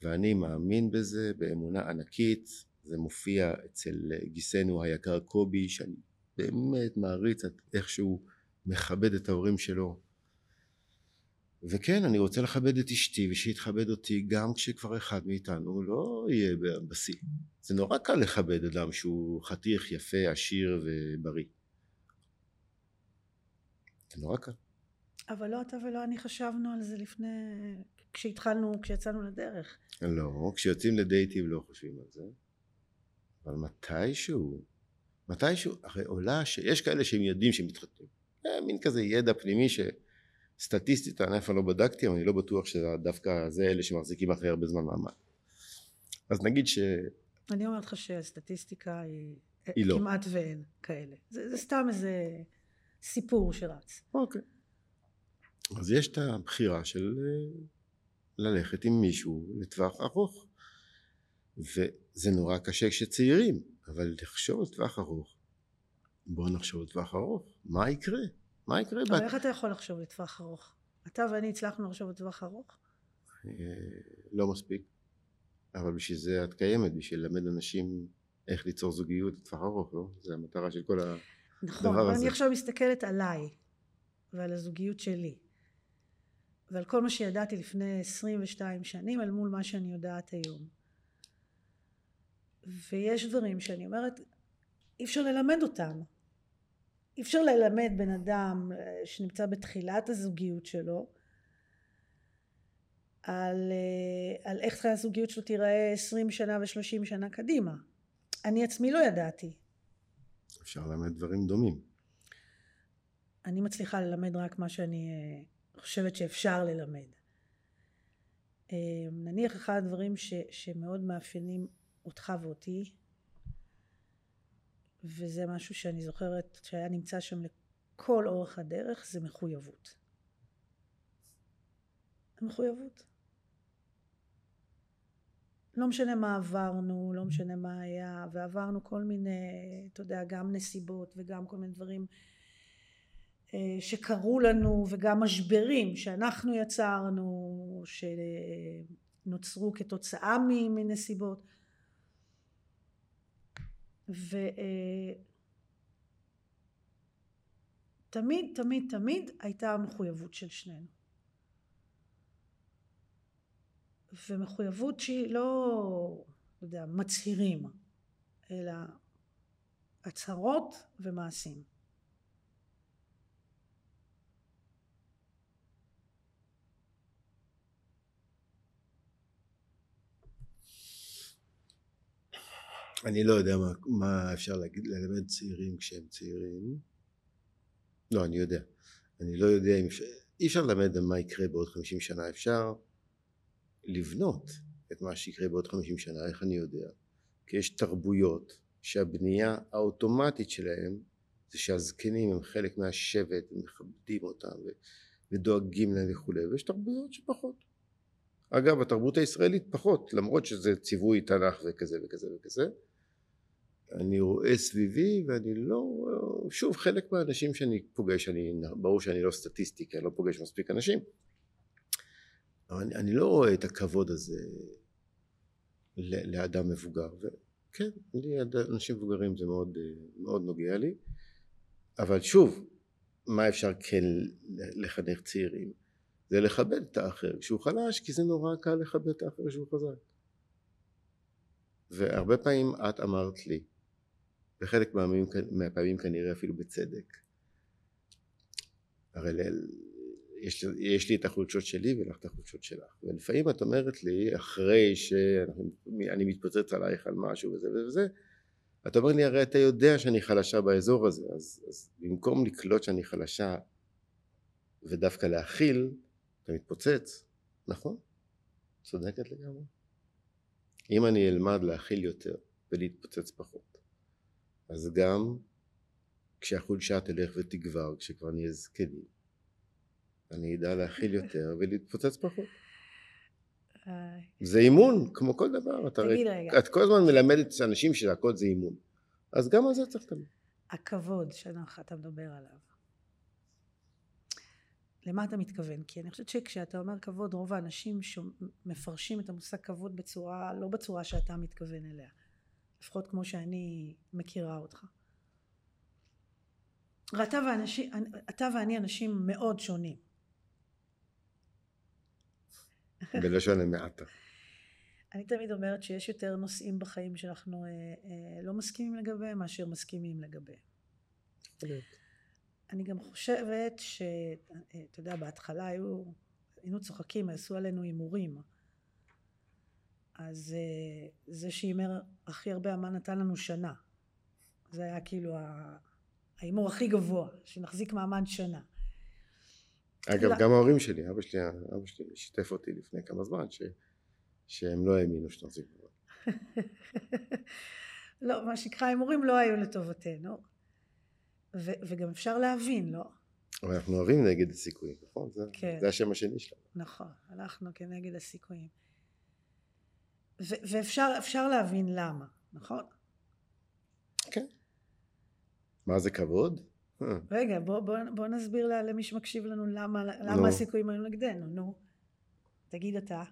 ואני מאמין בזה באמונה ענקית, זה מופיע אצל גיסנו היקר קובי, שאני באמת מעריץ את איך שהוא מכבד את ההורים שלו. וכן, אני רוצה לכבד את אשתי ושיתכבד אותי גם כשכבר אחד מאיתנו לא יהיה בשיא. זה נורא קל לכבד אדם שהוא חתיך, יפה, עשיר ובריא. זה נורא קל. אבל לא אתה ולא אני חשבנו על זה לפני, כשהתחלנו, כשיצאנו לדרך. לא, כשיוצאים לדייטים לא חושבים על זה. אבל מתישהו, מתישהו, הרי עולה שיש כאלה שהם יודעים שהם מתחתנים. מין כזה ידע פנימי שסטטיסטית אני אף פעם לא בדקתי, אבל אני לא בטוח שדווקא זה אלה שמחזיקים אחרי הרבה זמן מעמד. אז נגיד ש... אני אומרת לך שהסטטיסטיקה היא, היא לא. כמעט ואין כאלה. זה, זה סתם איזה סיפור שרץ. אוקיי. אז יש את הבחירה של אה, ללכת עם מישהו לטווח ארוך. וזה נורא קשה כשצעירים, אבל לחשוב לטווח ארוך. בואו נחשוב לטווח ארוך. מה יקרה? מה יקרה? אבל איך אתה יכול לחשוב לטווח ארוך? אתה ואני הצלחנו לחשוב לטווח ארוך? אה, לא מספיק. אבל בשביל זה את קיימת, בשביל ללמד אנשים איך ליצור זוגיות לטווח ארוך, לא? זה המטרה של כל הדבר נכון, הזה. אבל אני עכשיו מסתכלת עליי ועל הזוגיות שלי ועל כל מה שידעתי לפני 22 שנים אל מול מה שאני יודעת היום. ויש דברים שאני אומרת אי אפשר ללמד אותם. אי אפשר ללמד בן אדם אה, שנמצא בתחילת הזוגיות שלו על, אה, על איך הזוגיות שלו תיראה 20 שנה ו-30 שנה קדימה. אני עצמי לא ידעתי. אפשר ללמד דברים דומים. אני מצליחה ללמד רק מה שאני אה, חושבת שאפשר ללמד. נניח אחד הדברים ש, שמאוד מאפיינים אותך ואותי וזה משהו שאני זוכרת שהיה נמצא שם לכל אורך הדרך זה מחויבות. מחויבות. לא משנה מה עברנו, לא משנה מה היה, ועברנו כל מיני, אתה יודע, גם נסיבות וגם כל מיני דברים אה, שקרו לנו, וגם משברים שאנחנו יצרנו, שנוצרו כתוצאה מנסיבות. ותמיד תמיד תמיד הייתה המחויבות של שנינו. ומחויבות שהיא לא, לא יודע, מצהירים, אלא הצהרות ומעשים. אני לא יודע מה, מה אפשר להגיד, ללמד צעירים כשהם צעירים. לא, אני יודע. אני לא יודע אם אפשר, אי אפשר ללמד מה יקרה בעוד חמישים שנה, אפשר לבנות את מה שיקרה בעוד חמישים שנה, איך אני יודע? כי יש תרבויות שהבנייה האוטומטית שלהם זה שהזקנים הם חלק מהשבט ומכבדים אותם ודואגים להם וכולי, ויש תרבויות שפחות. אגב, התרבות הישראלית פחות, למרות שזה ציווי תנ"ך וכזה וכזה וכזה, אני רואה סביבי ואני לא, שוב חלק מהאנשים שאני פוגש, אני, ברור שאני לא סטטיסטי כי אני לא פוגש מספיק אנשים, אבל אני, אני לא רואה את הכבוד הזה לאדם מבוגר, וכן, לי אנשים מבוגרים זה מאוד, מאוד נוגע לי, אבל שוב, מה אפשר כן לחנך צעירים? זה לכבד את האחר כשהוא חלש, כי זה נורא קל לכבד את האחר כשהוא חזק. והרבה פעמים את אמרת לי, וחלק מהפעמים, מהפעמים כנראה אפילו בצדק. הרי ל... יש, יש לי את החולשות שלי ולך את החולשות שלך. ולפעמים את אומרת לי אחרי שאני מתפוצץ עלייך על משהו וזה וזה את אומרת לי הרי אתה יודע שאני חלשה באזור הזה אז, אז במקום לקלוט שאני חלשה ודווקא להכיל אתה מתפוצץ. נכון צודקת לגמרי. אם אני אלמד להכיל יותר ולהתפוצץ פחות אז גם כשהחולשה תלך ותגבר, כשכבר נהיה זקנים, אני אדע להכיל יותר ולהתפוצץ פחות. זה אימון, כמו כל דבר. תגיד רגע. את כל הזמן מלמדת את האנשים שהכל זה אימון. אז גם על זה צריך לתמיד. הכבוד שאתה מדבר עליו. למה אתה מתכוון? כי אני חושבת שכשאתה אומר כבוד רוב האנשים מפרשים את המושג כבוד בצורה לא בצורה שאתה מתכוון אליה לפחות כמו שאני מכירה אותך. אתה ואני, אתה ואני אנשים מאוד שונים. בלשון המעטה. <laughs> אני תמיד אומרת שיש יותר נושאים בחיים שאנחנו אה, אה, לא מסכימים לגביהם מאשר מסכימים לגביהם. אני גם חושבת שאתה יודע בהתחלה היו היינו צוחקים עשו עלינו הימורים אז אה, זה שהימר הכי הרבה אמן נתן לנו שנה זה היה כאילו ההימור הכי גבוה שנחזיק מעמד שנה אגב גם ההורים שלי אבא שלי אבא שלי שיתף אותי לפני כמה זמן ש, שהם לא האמינו שנחזיק מעמד <laughs> לא מה שנקרא הימורים לא היו לטובתנו ו- וגם אפשר להבין, לא? אבל אנחנו אוהבים נגד הסיכויים, נכון? זה, כן. זה השם השני שלנו. נכון, אנחנו כנגד הסיכויים. ו- ואפשר להבין למה, נכון? כן. מה זה כבוד? אה. רגע, בוא, בוא, בוא נסביר למי שמקשיב לנו למה, למה הסיכויים היו נגדנו, נו. תגיד אתה.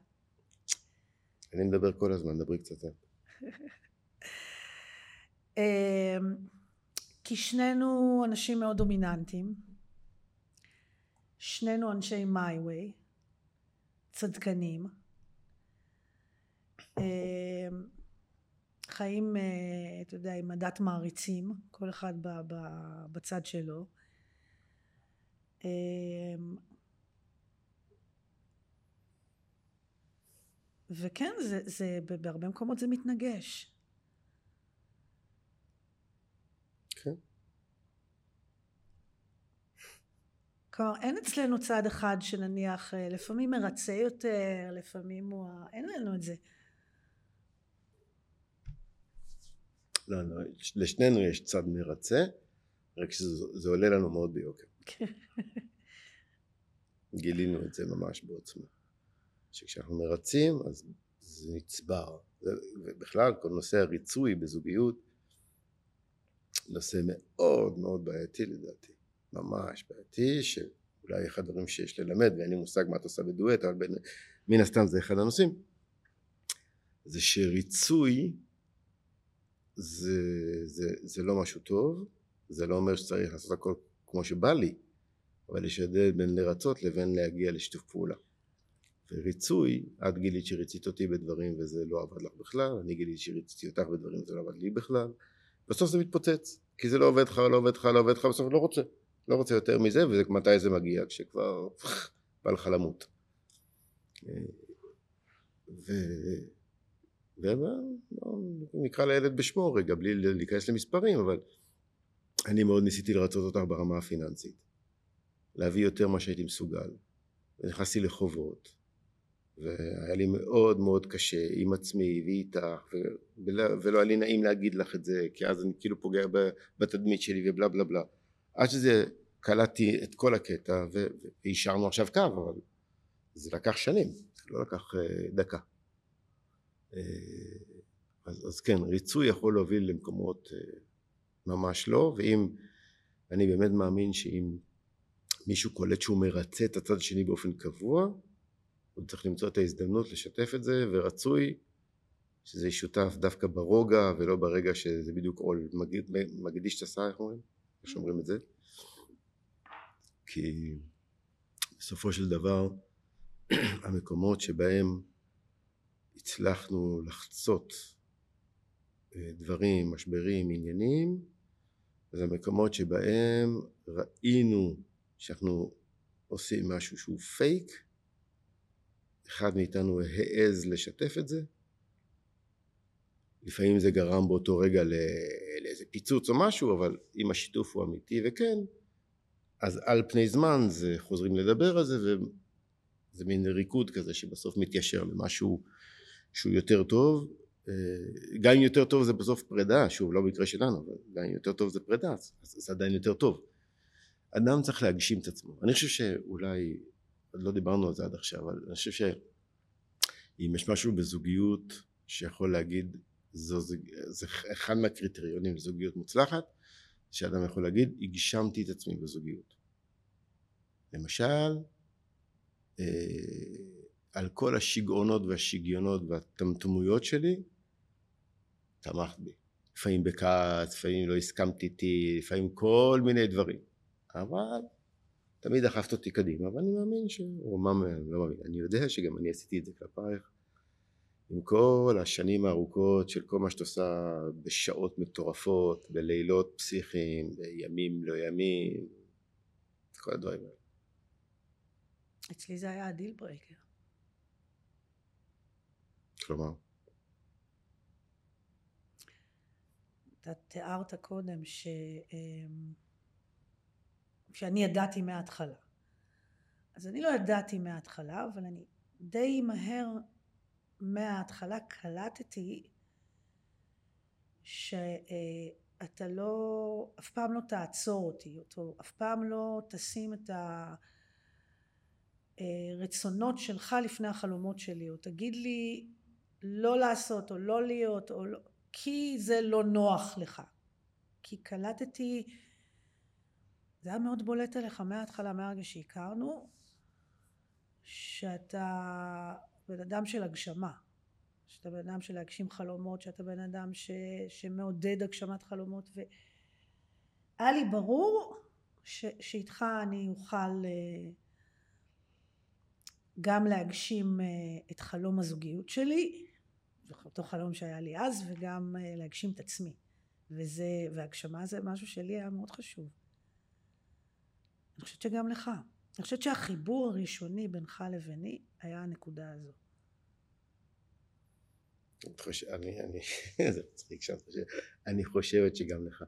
אני מדבר כל הזמן, דברי קצת. <laughs> אמ, כי שנינו אנשים מאוד דומיננטיים, שנינו אנשי way, צדקנים, חיים, אה, אתה יודע, עם עדת מעריצים, כל אחד בצד שלו. אה, וכן, זה, זה, בהרבה מקומות זה מתנגש. כן. כלומר, אין אצלנו צד אחד שנניח אה, לפעמים מרצה יותר, לפעמים הוא... אין לנו את זה. לא, לא, לשנינו יש צד מרצה, רק שזה עולה לנו מאוד ביוקר. <laughs> גילינו את זה ממש בעוצמה. שכשאנחנו מרצים, אז זה נצבר. ובכלל, כל נושא הריצוי בזוגיות נושא מאוד מאוד בעייתי לדעתי, ממש בעייתי, שאולי אחד הדברים שיש ללמד, ואין לי מושג מה אתה עושה בדואט, אבל בין, מן הסתם זה אחד הנושאים, זה שריצוי זה, זה, זה לא משהו טוב, זה לא אומר שצריך לעשות הכל כמו שבא לי, אבל יש הבדל בין לרצות לבין להגיע לשיתוף פעולה. וריצוי, את גילית שריצית אותי בדברים וזה לא עבד לך בכלל, אני גיליתי שריציתי אותך בדברים וזה לא עבד לי בכלל, בסוף זה מתפוצץ, כי זה לא עובד לך, לא עובד לך, לא עובד לך, בסוף לא רוצה, לא רוצה יותר מזה, ומתי זה מגיע? כשכבר <laughs> בא לך למות. ו... ונקרא לילד בשמו רגע, בלי להיכנס למספרים, אבל אני מאוד ניסיתי לרצות אותך ברמה הפיננסית. להביא יותר ממה שהייתי מסוגל. ונכנסתי לחובות, והיה לי מאוד מאוד קשה עם עצמי ואיתך ולא, ולא היה לי נעים להגיד לך את זה כי אז אני כאילו פוגע בתדמית שלי ובלה בלה בלה עד שזה קלטתי את כל הקטע ואישרנו עכשיו קו אבל זה לקח שנים זה לא לקח uh, דקה אז, אז כן ריצוי יכול להוביל למקומות uh, ממש לא ואם אני באמת מאמין שאם מישהו קולט שהוא מרצה את הצד השני באופן קבוע הוא צריך למצוא את ההזדמנות לשתף את זה ורצוי שזה ישותף דווקא ברוגע ולא ברגע שזה בדיוק עול מגדיש את הסעה איך אומרים? איך שאומרים את זה? כי בסופו של דבר <clears throat> המקומות שבהם הצלחנו לחצות אה, דברים, משברים, עניינים זה המקומות שבהם ראינו שאנחנו עושים משהו שהוא פייק אחד מאיתנו העז לשתף את זה. לפעמים זה גרם באותו רגע לאיזה פיצוץ או משהו אבל אם השיתוף הוא אמיתי וכן אז על פני זמן זה חוזרים לדבר על זה וזה מין ריקוד כזה שבסוף מתיישר למשהו שהוא יותר טוב אה, גם אם יותר טוב זה בסוף פרידה שוב לא במקרה שלנו אבל גם אם יותר טוב זה פרידה אז זה עדיין יותר טוב. אדם צריך להגשים את עצמו. אני חושב שאולי לא דיברנו על זה עד עכשיו, אבל אני חושב שאם יש משהו בזוגיות שיכול להגיד זו, זה, זה אחד מהקריטריונים לזוגיות מוצלחת, שאדם יכול להגיד הגשמתי את עצמי בזוגיות. למשל אה, על כל השיגעונות והשיגיונות והטמטמויות שלי תמכת בי לפעמים בכעס, לפעמים לא הסכמת איתי, לפעמים כל מיני דברים אבל תמיד דחפת אותי קדימה ואני מאמין ש... או מה, לא מאמין, אני יודע שגם אני עשיתי את זה כלפייך עם כל השנים הארוכות של כל מה שאת עושה בשעות מטורפות, בלילות פסיכיים, בימים לא ימים, כל הדברים האלה. אצלי זה היה ה deal breaker. כלומר? אתה תיארת קודם ש... אמ, שאני ידעתי מההתחלה. אז אני לא ידעתי מההתחלה, אבל אני די מהר מההתחלה קלטתי שאתה לא, אף פעם לא תעצור אותי, אותו, אף פעם לא תשים את הרצונות שלך לפני החלומות שלי, או תגיד לי לא לעשות או לא להיות, או לא, כי זה לא נוח לך. כי קלטתי, זה היה מאוד בולט עליך מההתחלה, מהרגע שהכרנו, שאתה בן אדם של הגשמה, שאתה בן אדם של להגשים חלומות, שאתה בן אדם ש, שמעודד הגשמת חלומות והיה לי ברור ש, שאיתך אני אוכל אה, גם להגשים אה, את חלום הזוגיות שלי, אותו חלום שהיה לי אז, וגם אה, להגשים את עצמי. וזה, והגשמה זה משהו שלי היה מאוד חשוב. אני חושבת שגם לך. אני חושבת שהחיבור הראשוני בינך לביני היה הנקודה הזו. אני, אני, <laughs> זה מצחיק חושבת, אני חושבת שגם לך.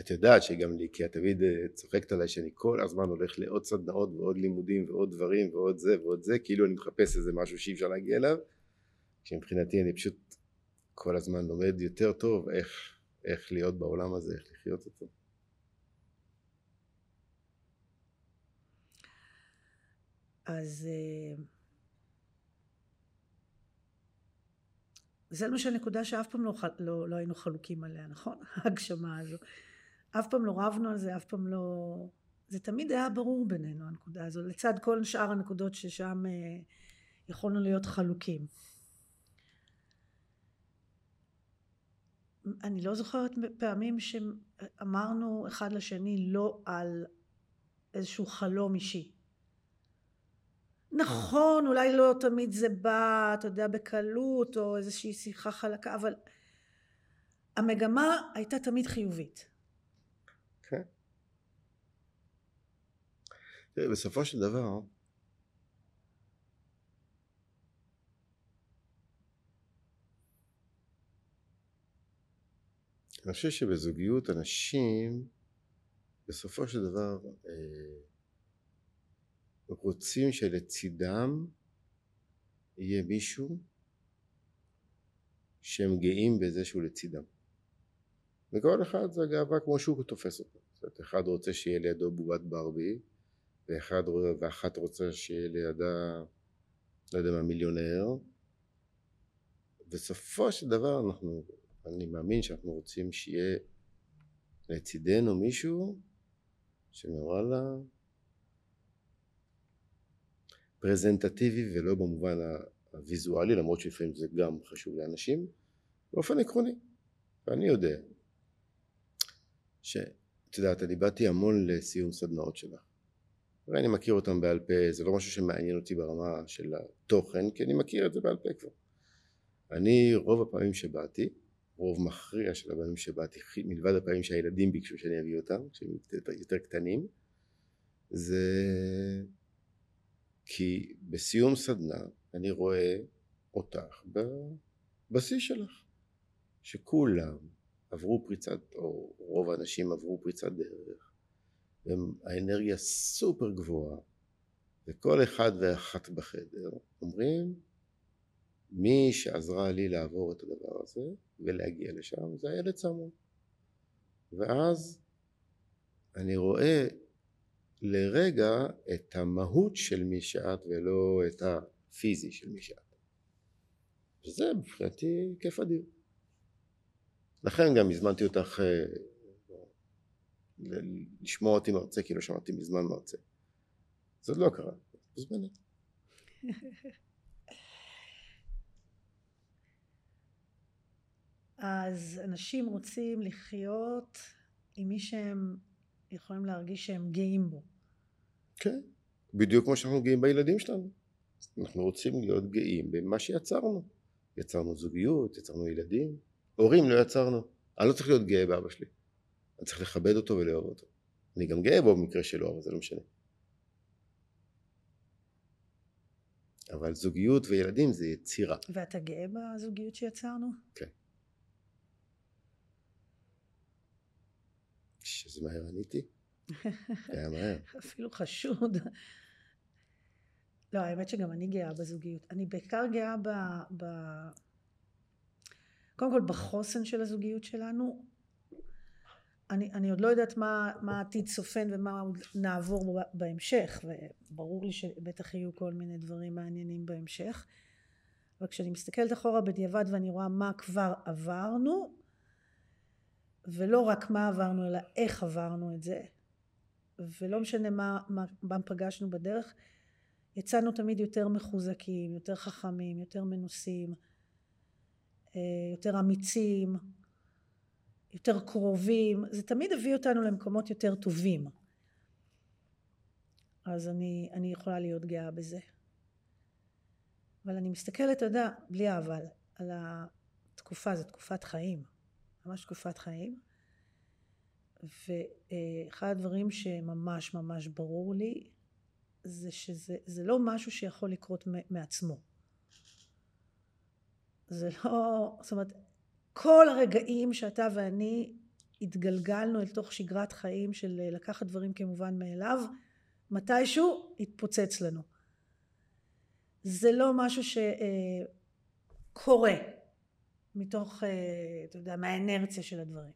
את יודעת שגם לי, כי את תמיד אה, צוחקת עליי שאני כל הזמן הולך לעוד סדנאות ועוד לימודים ועוד דברים ועוד זה ועוד זה, כאילו אני מחפש איזה משהו שאי אפשר להגיע אליו, כשמבחינתי אני פשוט כל הזמן לומד יותר טוב איך, איך להיות בעולם הזה, איך לחיות אותו. אז אה, זה למשל נקודה שאף פעם לא, לא, לא היינו חלוקים עליה, נכון? <laughs> ההגשמה הזו. אף פעם לא רבנו על זה, אף פעם לא... זה תמיד היה ברור בינינו הנקודה הזו, לצד כל שאר הנקודות ששם אה, יכולנו להיות חלוקים. אני לא זוכרת פעמים שאמרנו אחד לשני לא על איזשהו חלום אישי. נכון, אולי לא תמיד זה בא, אתה יודע, בקלות, או איזושהי שיחה חלקה, אבל המגמה הייתה תמיד חיובית. כן. תראי, בסופו של דבר, אני חושב שבזוגיות אנשים, בסופו של דבר, אה, רוצים שלצידם יהיה מישהו שהם גאים בזה שהוא לצידם. וכל אחד זה הגאווה כמו שהוא תופס אותו. זאת אומרת, אחד רוצה שיהיה לידו בובת ברבי, ואחד, ואחת רוצה שיהיה לידה, לא יודע מה, מיליונר. בסופו של דבר אנחנו, אני מאמין שאנחנו רוצים שיהיה לצידנו מישהו שוואלה פרזנטטיבי ולא במובן הוויזואלי למרות שלפעמים זה גם חשוב לאנשים באופן עקרוני. ואני יודע שאת יודעת אני באתי המון לסיום סדנאות שלך. ואני מכיר אותם בעל פה זה לא משהו שמעניין אותי ברמה של התוכן כי אני מכיר את זה בעל פה כבר. אני רוב הפעמים שבאתי רוב מכריע של הפעמים שבאתי מלבד הפעמים שהילדים ביקשו שאני אביא אותם כשהם יותר קטנים זה כי בסיום סדנה אני רואה אותך בשיא שלך שכולם עברו פריצת או רוב האנשים עברו פריצת דרך והאנרגיה סופר גבוהה וכל אחד ואחת בחדר אומרים מי שעזרה לי לעבור את הדבר הזה ולהגיע לשם זה הילד צמוד ואז אני רואה לרגע את המהות של מי שאת ולא את הפיזי של מי שאת. וזה מבחינתי כיף אדיר. לכן גם הזמנתי אותך, אה, לשמוע אותי מרצה כי לא שמעתי מזמן מרצה. זה לא קרה, מוזמנת. <laughs> אז אנשים רוצים לחיות עם מי שהם יכולים להרגיש שהם גאים בו. כן, בדיוק כמו שאנחנו גאים בילדים שלנו. אנחנו רוצים להיות גאים במה שיצרנו. יצרנו זוגיות, יצרנו ילדים. הורים לא יצרנו. אני לא צריך להיות גאה באבא שלי. אני צריך לכבד אותו ולאהוב אותו. אני גם גאה בו במקרה שלו, אבל זה לא משנה. אבל זוגיות וילדים זה יצירה. ואתה גאה בזוגיות שיצרנו? כן. שזה מהר עניתי. היה מהר. <laughs> אפילו חשוד. לא, האמת שגם אני גאה בזוגיות. אני בעיקר גאה ב... ב... קודם כל בחוסן של הזוגיות שלנו. אני, אני עוד לא יודעת מה, מה העתיד צופן ומה עוד נעבור בהמשך, וברור לי שבטח יהיו כל מיני דברים מעניינים בהמשך. אבל כשאני מסתכלת אחורה בדיעבד ואני רואה מה כבר עברנו, ולא רק מה עברנו, אלא איך עברנו את זה, ולא משנה מה, מה, מה פגשנו בדרך, יצאנו תמיד יותר מחוזקים, יותר חכמים, יותר מנוסים, אה, יותר אמיצים, יותר קרובים, זה תמיד הביא אותנו למקומות יותר טובים. אז אני, אני יכולה להיות גאה בזה. אבל אני מסתכלת, אתה יודע, בלי אבל, על התקופה, זו תקופת חיים, ממש תקופת חיים. ואחד הדברים שממש ממש ברור לי, זה שזה זה לא משהו שיכול לקרות מעצמו. זה לא, זאת אומרת, כל הרגעים שאתה ואני התגלגלנו אל תוך שגרת חיים של לקחת דברים כמובן מאליו, מתישהו התפוצץ לנו. זה לא משהו שקורה מתוך, אתה יודע, מהאנרציה של הדברים.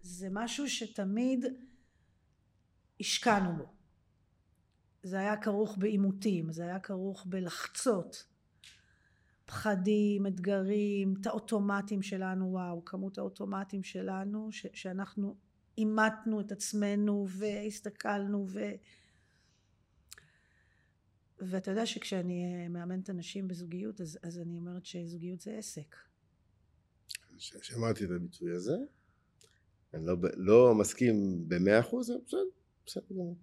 זה משהו שתמיד השקענו בו. זה היה כרוך בעימותים, זה היה כרוך בלחצות, פחדים, אתגרים, את האוטומטים שלנו, וואו, כמות האוטומטים שלנו, ש- שאנחנו אימתנו את עצמנו והסתכלנו ו... ואתה יודע שכשאני מאמנת אנשים בזוגיות, אז, אז אני אומרת שזוגיות זה עסק. שמעתי את הביטוי הזה, אני לא, לא מסכים במאה אחוז, בסדר, בסדר גמור.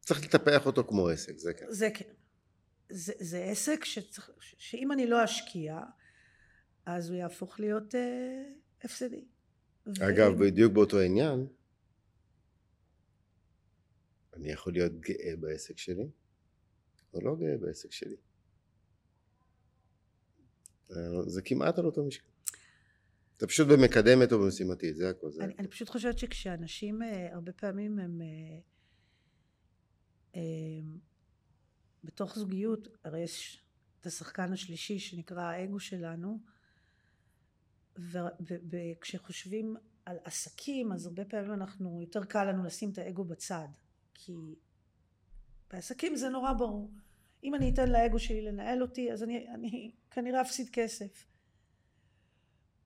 צריך לטפח אותו כמו עסק, זה כן. זה כן. זה, זה עסק שצריך, שאם אני לא אשקיע, אז הוא יהפוך להיות אה, הפסדי. אגב, ו... בדיוק באותו עניין, אני יכול להיות גאה בעסק שלי, או לא גאה בעסק שלי. זה כמעט על אותו משקל. אתה פשוט במקדמת או במשימתית, זה הכל. זה אני, אני פשוט חושבת שכשאנשים, אה, הרבה פעמים הם... אה, אה, בתוך זוגיות, הרי יש את השחקן השלישי שנקרא האגו שלנו, וכשחושבים על עסקים, אז הרבה פעמים אנחנו, יותר קל לנו לשים את האגו בצד, כי בעסקים זה נורא ברור. אם אני אתן לאגו שלי לנהל אותי, אז אני, אני כנראה אפסיד כסף.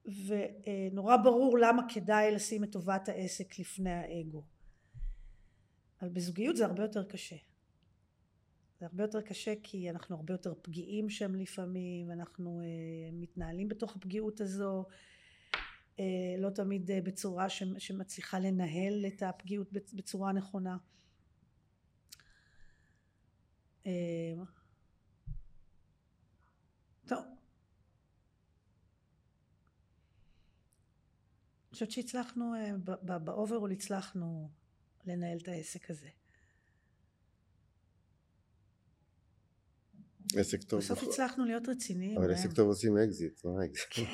ונורא ברור למה כדאי לשים את טובת העסק לפני האגו. אבל בזוגיות זה הרבה יותר קשה. זה הרבה יותר קשה כי אנחנו הרבה יותר פגיעים שם לפעמים, אנחנו אה, מתנהלים בתוך הפגיעות הזו, אה, לא תמיד אה, בצורה שמצליחה לנהל את הפגיעות בצורה נכונה. טוב. חושבת שהצלחנו, אה, ב overall הצלחנו לנהל את העסק הזה. עסק טוב. בסוף הצלחנו להיות רציניים. אבל עסק טוב עושים אקזיט, מה האקזיט?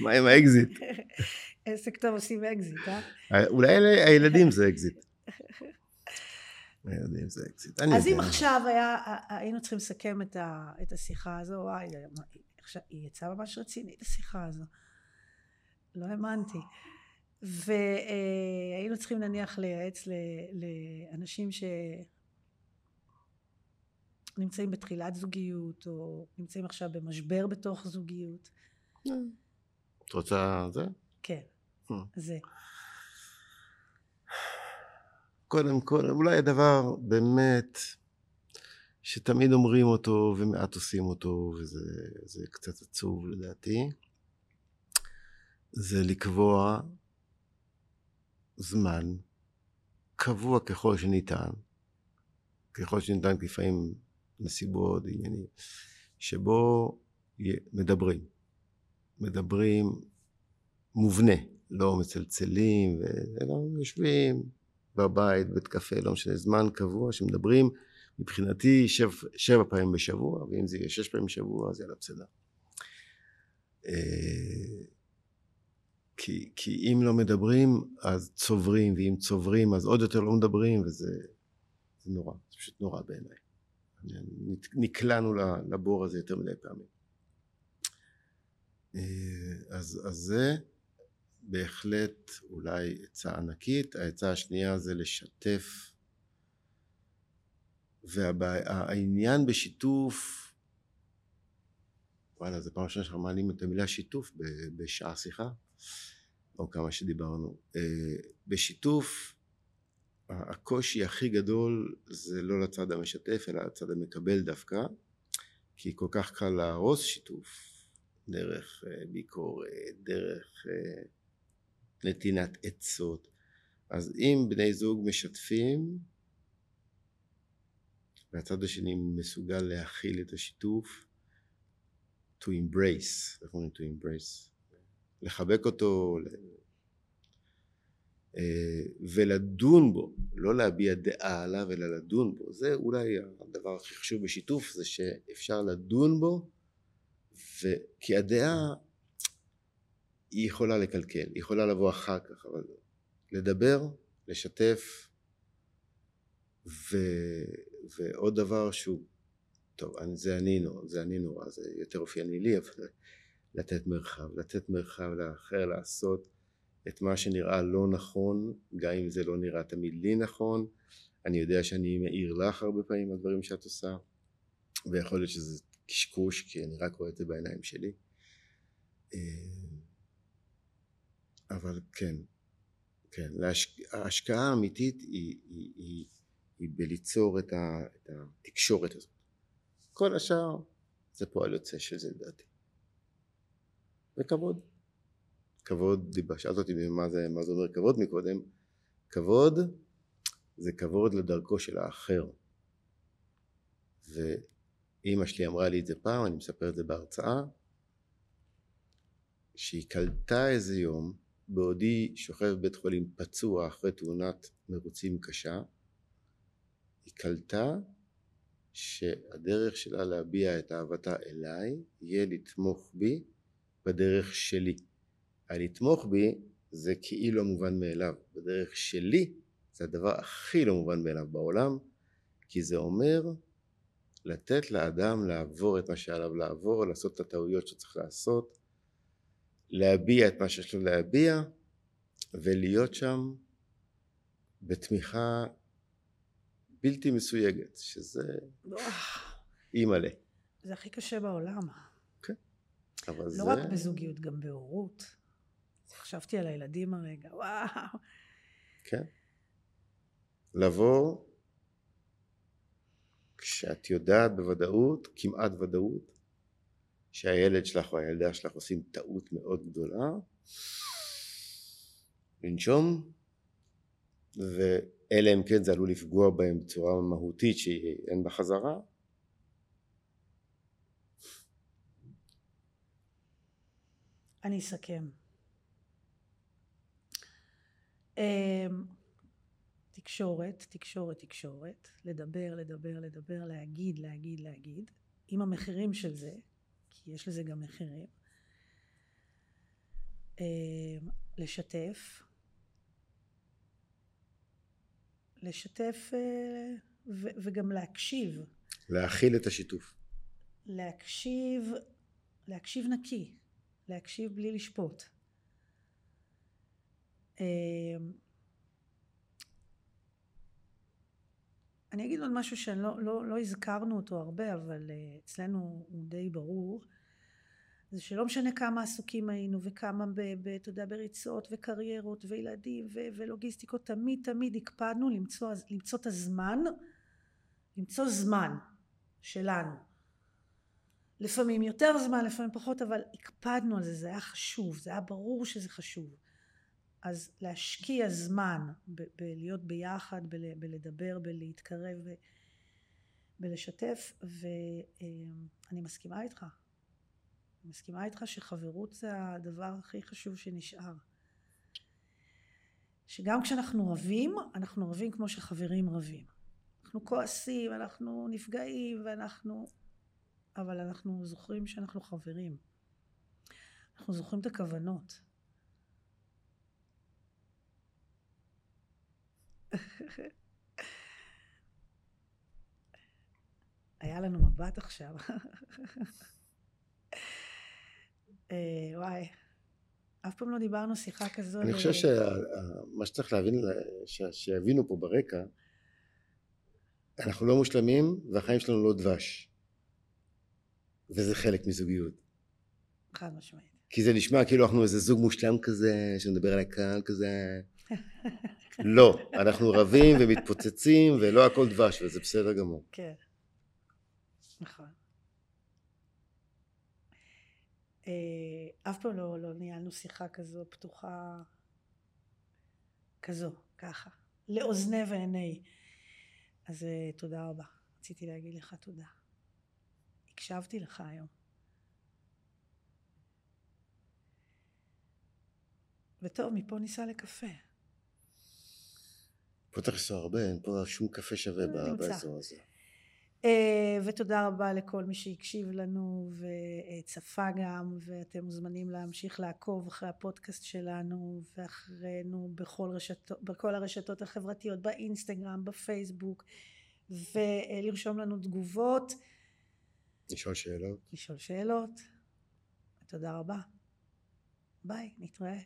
מה עם האקזיט? עסק טוב עושים אקזיט, אה? אולי הילדים זה אקזיט. הילדים זה אקזיט. אז אם עכשיו היינו צריכים לסכם את השיחה הזו, וואי, היא יצאה ממש רצינית השיחה הזו. לא האמנתי. והיינו צריכים נניח לייעץ לאנשים שנמצאים בתחילת זוגיות או נמצאים עכשיו במשבר בתוך זוגיות. את רוצה זה? כן, אה. זה. קודם כל, אולי הדבר באמת שתמיד אומרים אותו ומעט עושים אותו, וזה קצת עצוב לדעתי, זה לקבוע זמן קבוע ככל שניתן, ככל שניתן, לפעמים נסיבות, עניינים, שבו מדברים. מדברים מובנה, לא מצלצלים, אלא יושבים בבית, בית קפה, לא משנה, זמן קבוע שמדברים, מבחינתי שבע, שבע פעמים בשבוע, ואם זה יהיה שש פעמים בשבוע, אז יאללה בסדר. כי, כי אם לא מדברים, אז צוברים, ואם צוברים, אז עוד יותר לא מדברים, וזה זה נורא, זה פשוט נורא בעיניי. נקלענו לבור הזה יותר מדי פעמים. אה, אז, אז זה בהחלט אולי עצה ענקית. העצה השנייה זה לשתף, והעניין בשיתוף, וואלה, זו פעם ראשונה שאנחנו מעלים את המילה שיתוף בשעה שיחה, או כמה שדיברנו. אה, בשיתוף הקושי הכי גדול זה לא לצד המשתף אלא לצד המקבל דווקא כי כל כך קל להרוס שיתוף דרך אה, ביקורת, דרך אה, נתינת עצות אז אם בני זוג משתפים והצד השני מסוגל להכיל את השיתוף to embrace, איך אומרים to embrace? לחבק אותו, אה, ולדון בו, לא להביע דעה עליו אלא לדון בו, זה אולי הדבר הכי חשוב בשיתוף זה שאפשר לדון בו ו... כי הדעה היא יכולה לקלקל, היא יכולה לבוא אחר כך, אבל לדבר, לשתף ו... ועוד דבר שהוא, טוב זה אני נורא, זה אני נורא, זה יותר אופייני לי, אבל לתת מרחב, לתת מרחב לאחר לעשות את מה שנראה לא נכון, גם אם זה לא נראה תמיד לי נכון. אני יודע שאני מעיר לך הרבה פעמים על דברים שאת עושה, ויכול להיות שזה קשקוש, כי אני רק רואה את זה בעיניים שלי. אה, אבל כן, כן. ההשקעה האמיתית היא, היא, היא, היא בליצור את, ה, את התקשורת הזאת. כל השאר זה פועל יוצא של זה לדעתי. וכבוד. כבוד, שאלת אותי מה זה, מה זה אומר כבוד מקודם, כבוד זה כבוד לדרכו של האחר ואימא שלי אמרה לי את זה פעם, אני מספר את זה בהרצאה שהיא קלטה איזה יום בעודי שוכב בבית חולים פצוע אחרי תאונת מרוצים קשה היא קלטה שהדרך שלה להביע את אהבתה אליי יהיה לתמוך בי בדרך שלי הלתמוך בי זה כאילו מובן מאליו. בדרך שלי זה הדבר הכי לא מובן מאליו בעולם, כי זה אומר לתת לאדם לעבור את מה שעליו לעבור, לעשות את הטעויות שצריך לעשות, להביע את מה שיש לו להביע, ולהיות שם בתמיכה בלתי מסויגת, שזה אי מלא. זה הכי קשה בעולם. אבל לא זה... רק בזוגיות, גם בהורות. חשבתי על הילדים הרגע, וואו. כן. לבוא כשאת יודעת בוודאות, כמעט ודאות, שהילד שלך או הילדה שלך עושים טעות מאוד גדולה, לנשום, ואלא אם כן זה עלול לפגוע בהם בצורה מהותית שאין בה חזרה, אני אסכם. אמ, תקשורת, תקשורת, תקשורת, לדבר, לדבר, לדבר, להגיד, להגיד, להגיד, עם המחירים של זה, כי יש לזה גם מחירים, אמ, לשתף, לשתף אה, וגם להקשיב. להכיל את השיתוף. להקשיב, להקשיב נקי, להקשיב בלי לשפוט. אמ, אני אגיד עוד משהו שלא לא, לא הזכרנו אותו הרבה, אבל אה, אצלנו הוא די ברור. זה שלא משנה כמה עסוקים היינו וכמה, אתה יודע, בריצות וקריירות וילדים ו, ולוגיסטיקות, תמיד תמיד הקפדנו למצוא, למצוא את הזמן, למצוא זמן שלנו. לפעמים יותר זמן, לפעמים פחות, אבל הקפדנו על זה, זה היה חשוב, זה היה ברור שזה חשוב. אז להשקיע זמן בלהיות ביחד, בלדבר, בלהתקרב, בלשתף, ואני מסכימה איתך. אני מסכימה איתך שחברות זה הדבר הכי חשוב שנשאר. שגם כשאנחנו רבים, אנחנו רבים כמו שחברים רבים. אנחנו כועסים, אנחנו נפגעים, ואנחנו... אבל אנחנו זוכרים שאנחנו חברים. אנחנו זוכרים את הכוונות. היה לנו מבט עכשיו. אה, וואי, אף פעם לא דיברנו שיחה כזו. אני חושב שמה שצריך להבין, שיבינו פה ברקע, אנחנו לא מושלמים והחיים שלנו לא דבש. וזה חלק מזוגיות. חד משמעית. כי זה נשמע כאילו אנחנו איזה זוג מושלם כזה, שמדבר על הקהל כזה. <laughs> לא, אנחנו רבים ומתפוצצים ולא הכל דבש וזה בסדר גמור. כן, נכון. אה, אף פעם לא, לא ניהלנו שיחה כזו פתוחה, כזו, ככה, לאוזני ועיני. אז אה, תודה רבה. רציתי להגיד לך תודה. הקשבתי לך היום. וטוב, מפה ניסע לקפה. פה צריך לנסוע הרבה, אין פה שום קפה שווה נמצא. באזור הזה. אה, ותודה רבה לכל מי שהקשיב לנו וצפה גם, ואתם מוזמנים להמשיך לעקוב אחרי הפודקאסט שלנו ואחרינו בכל, רשתות, בכל הרשתות החברתיות, באינסטגרם, בפייסבוק, ולרשום לנו תגובות. לשאול שאלות. לשאול שאלות. תודה רבה. ביי, נתראה.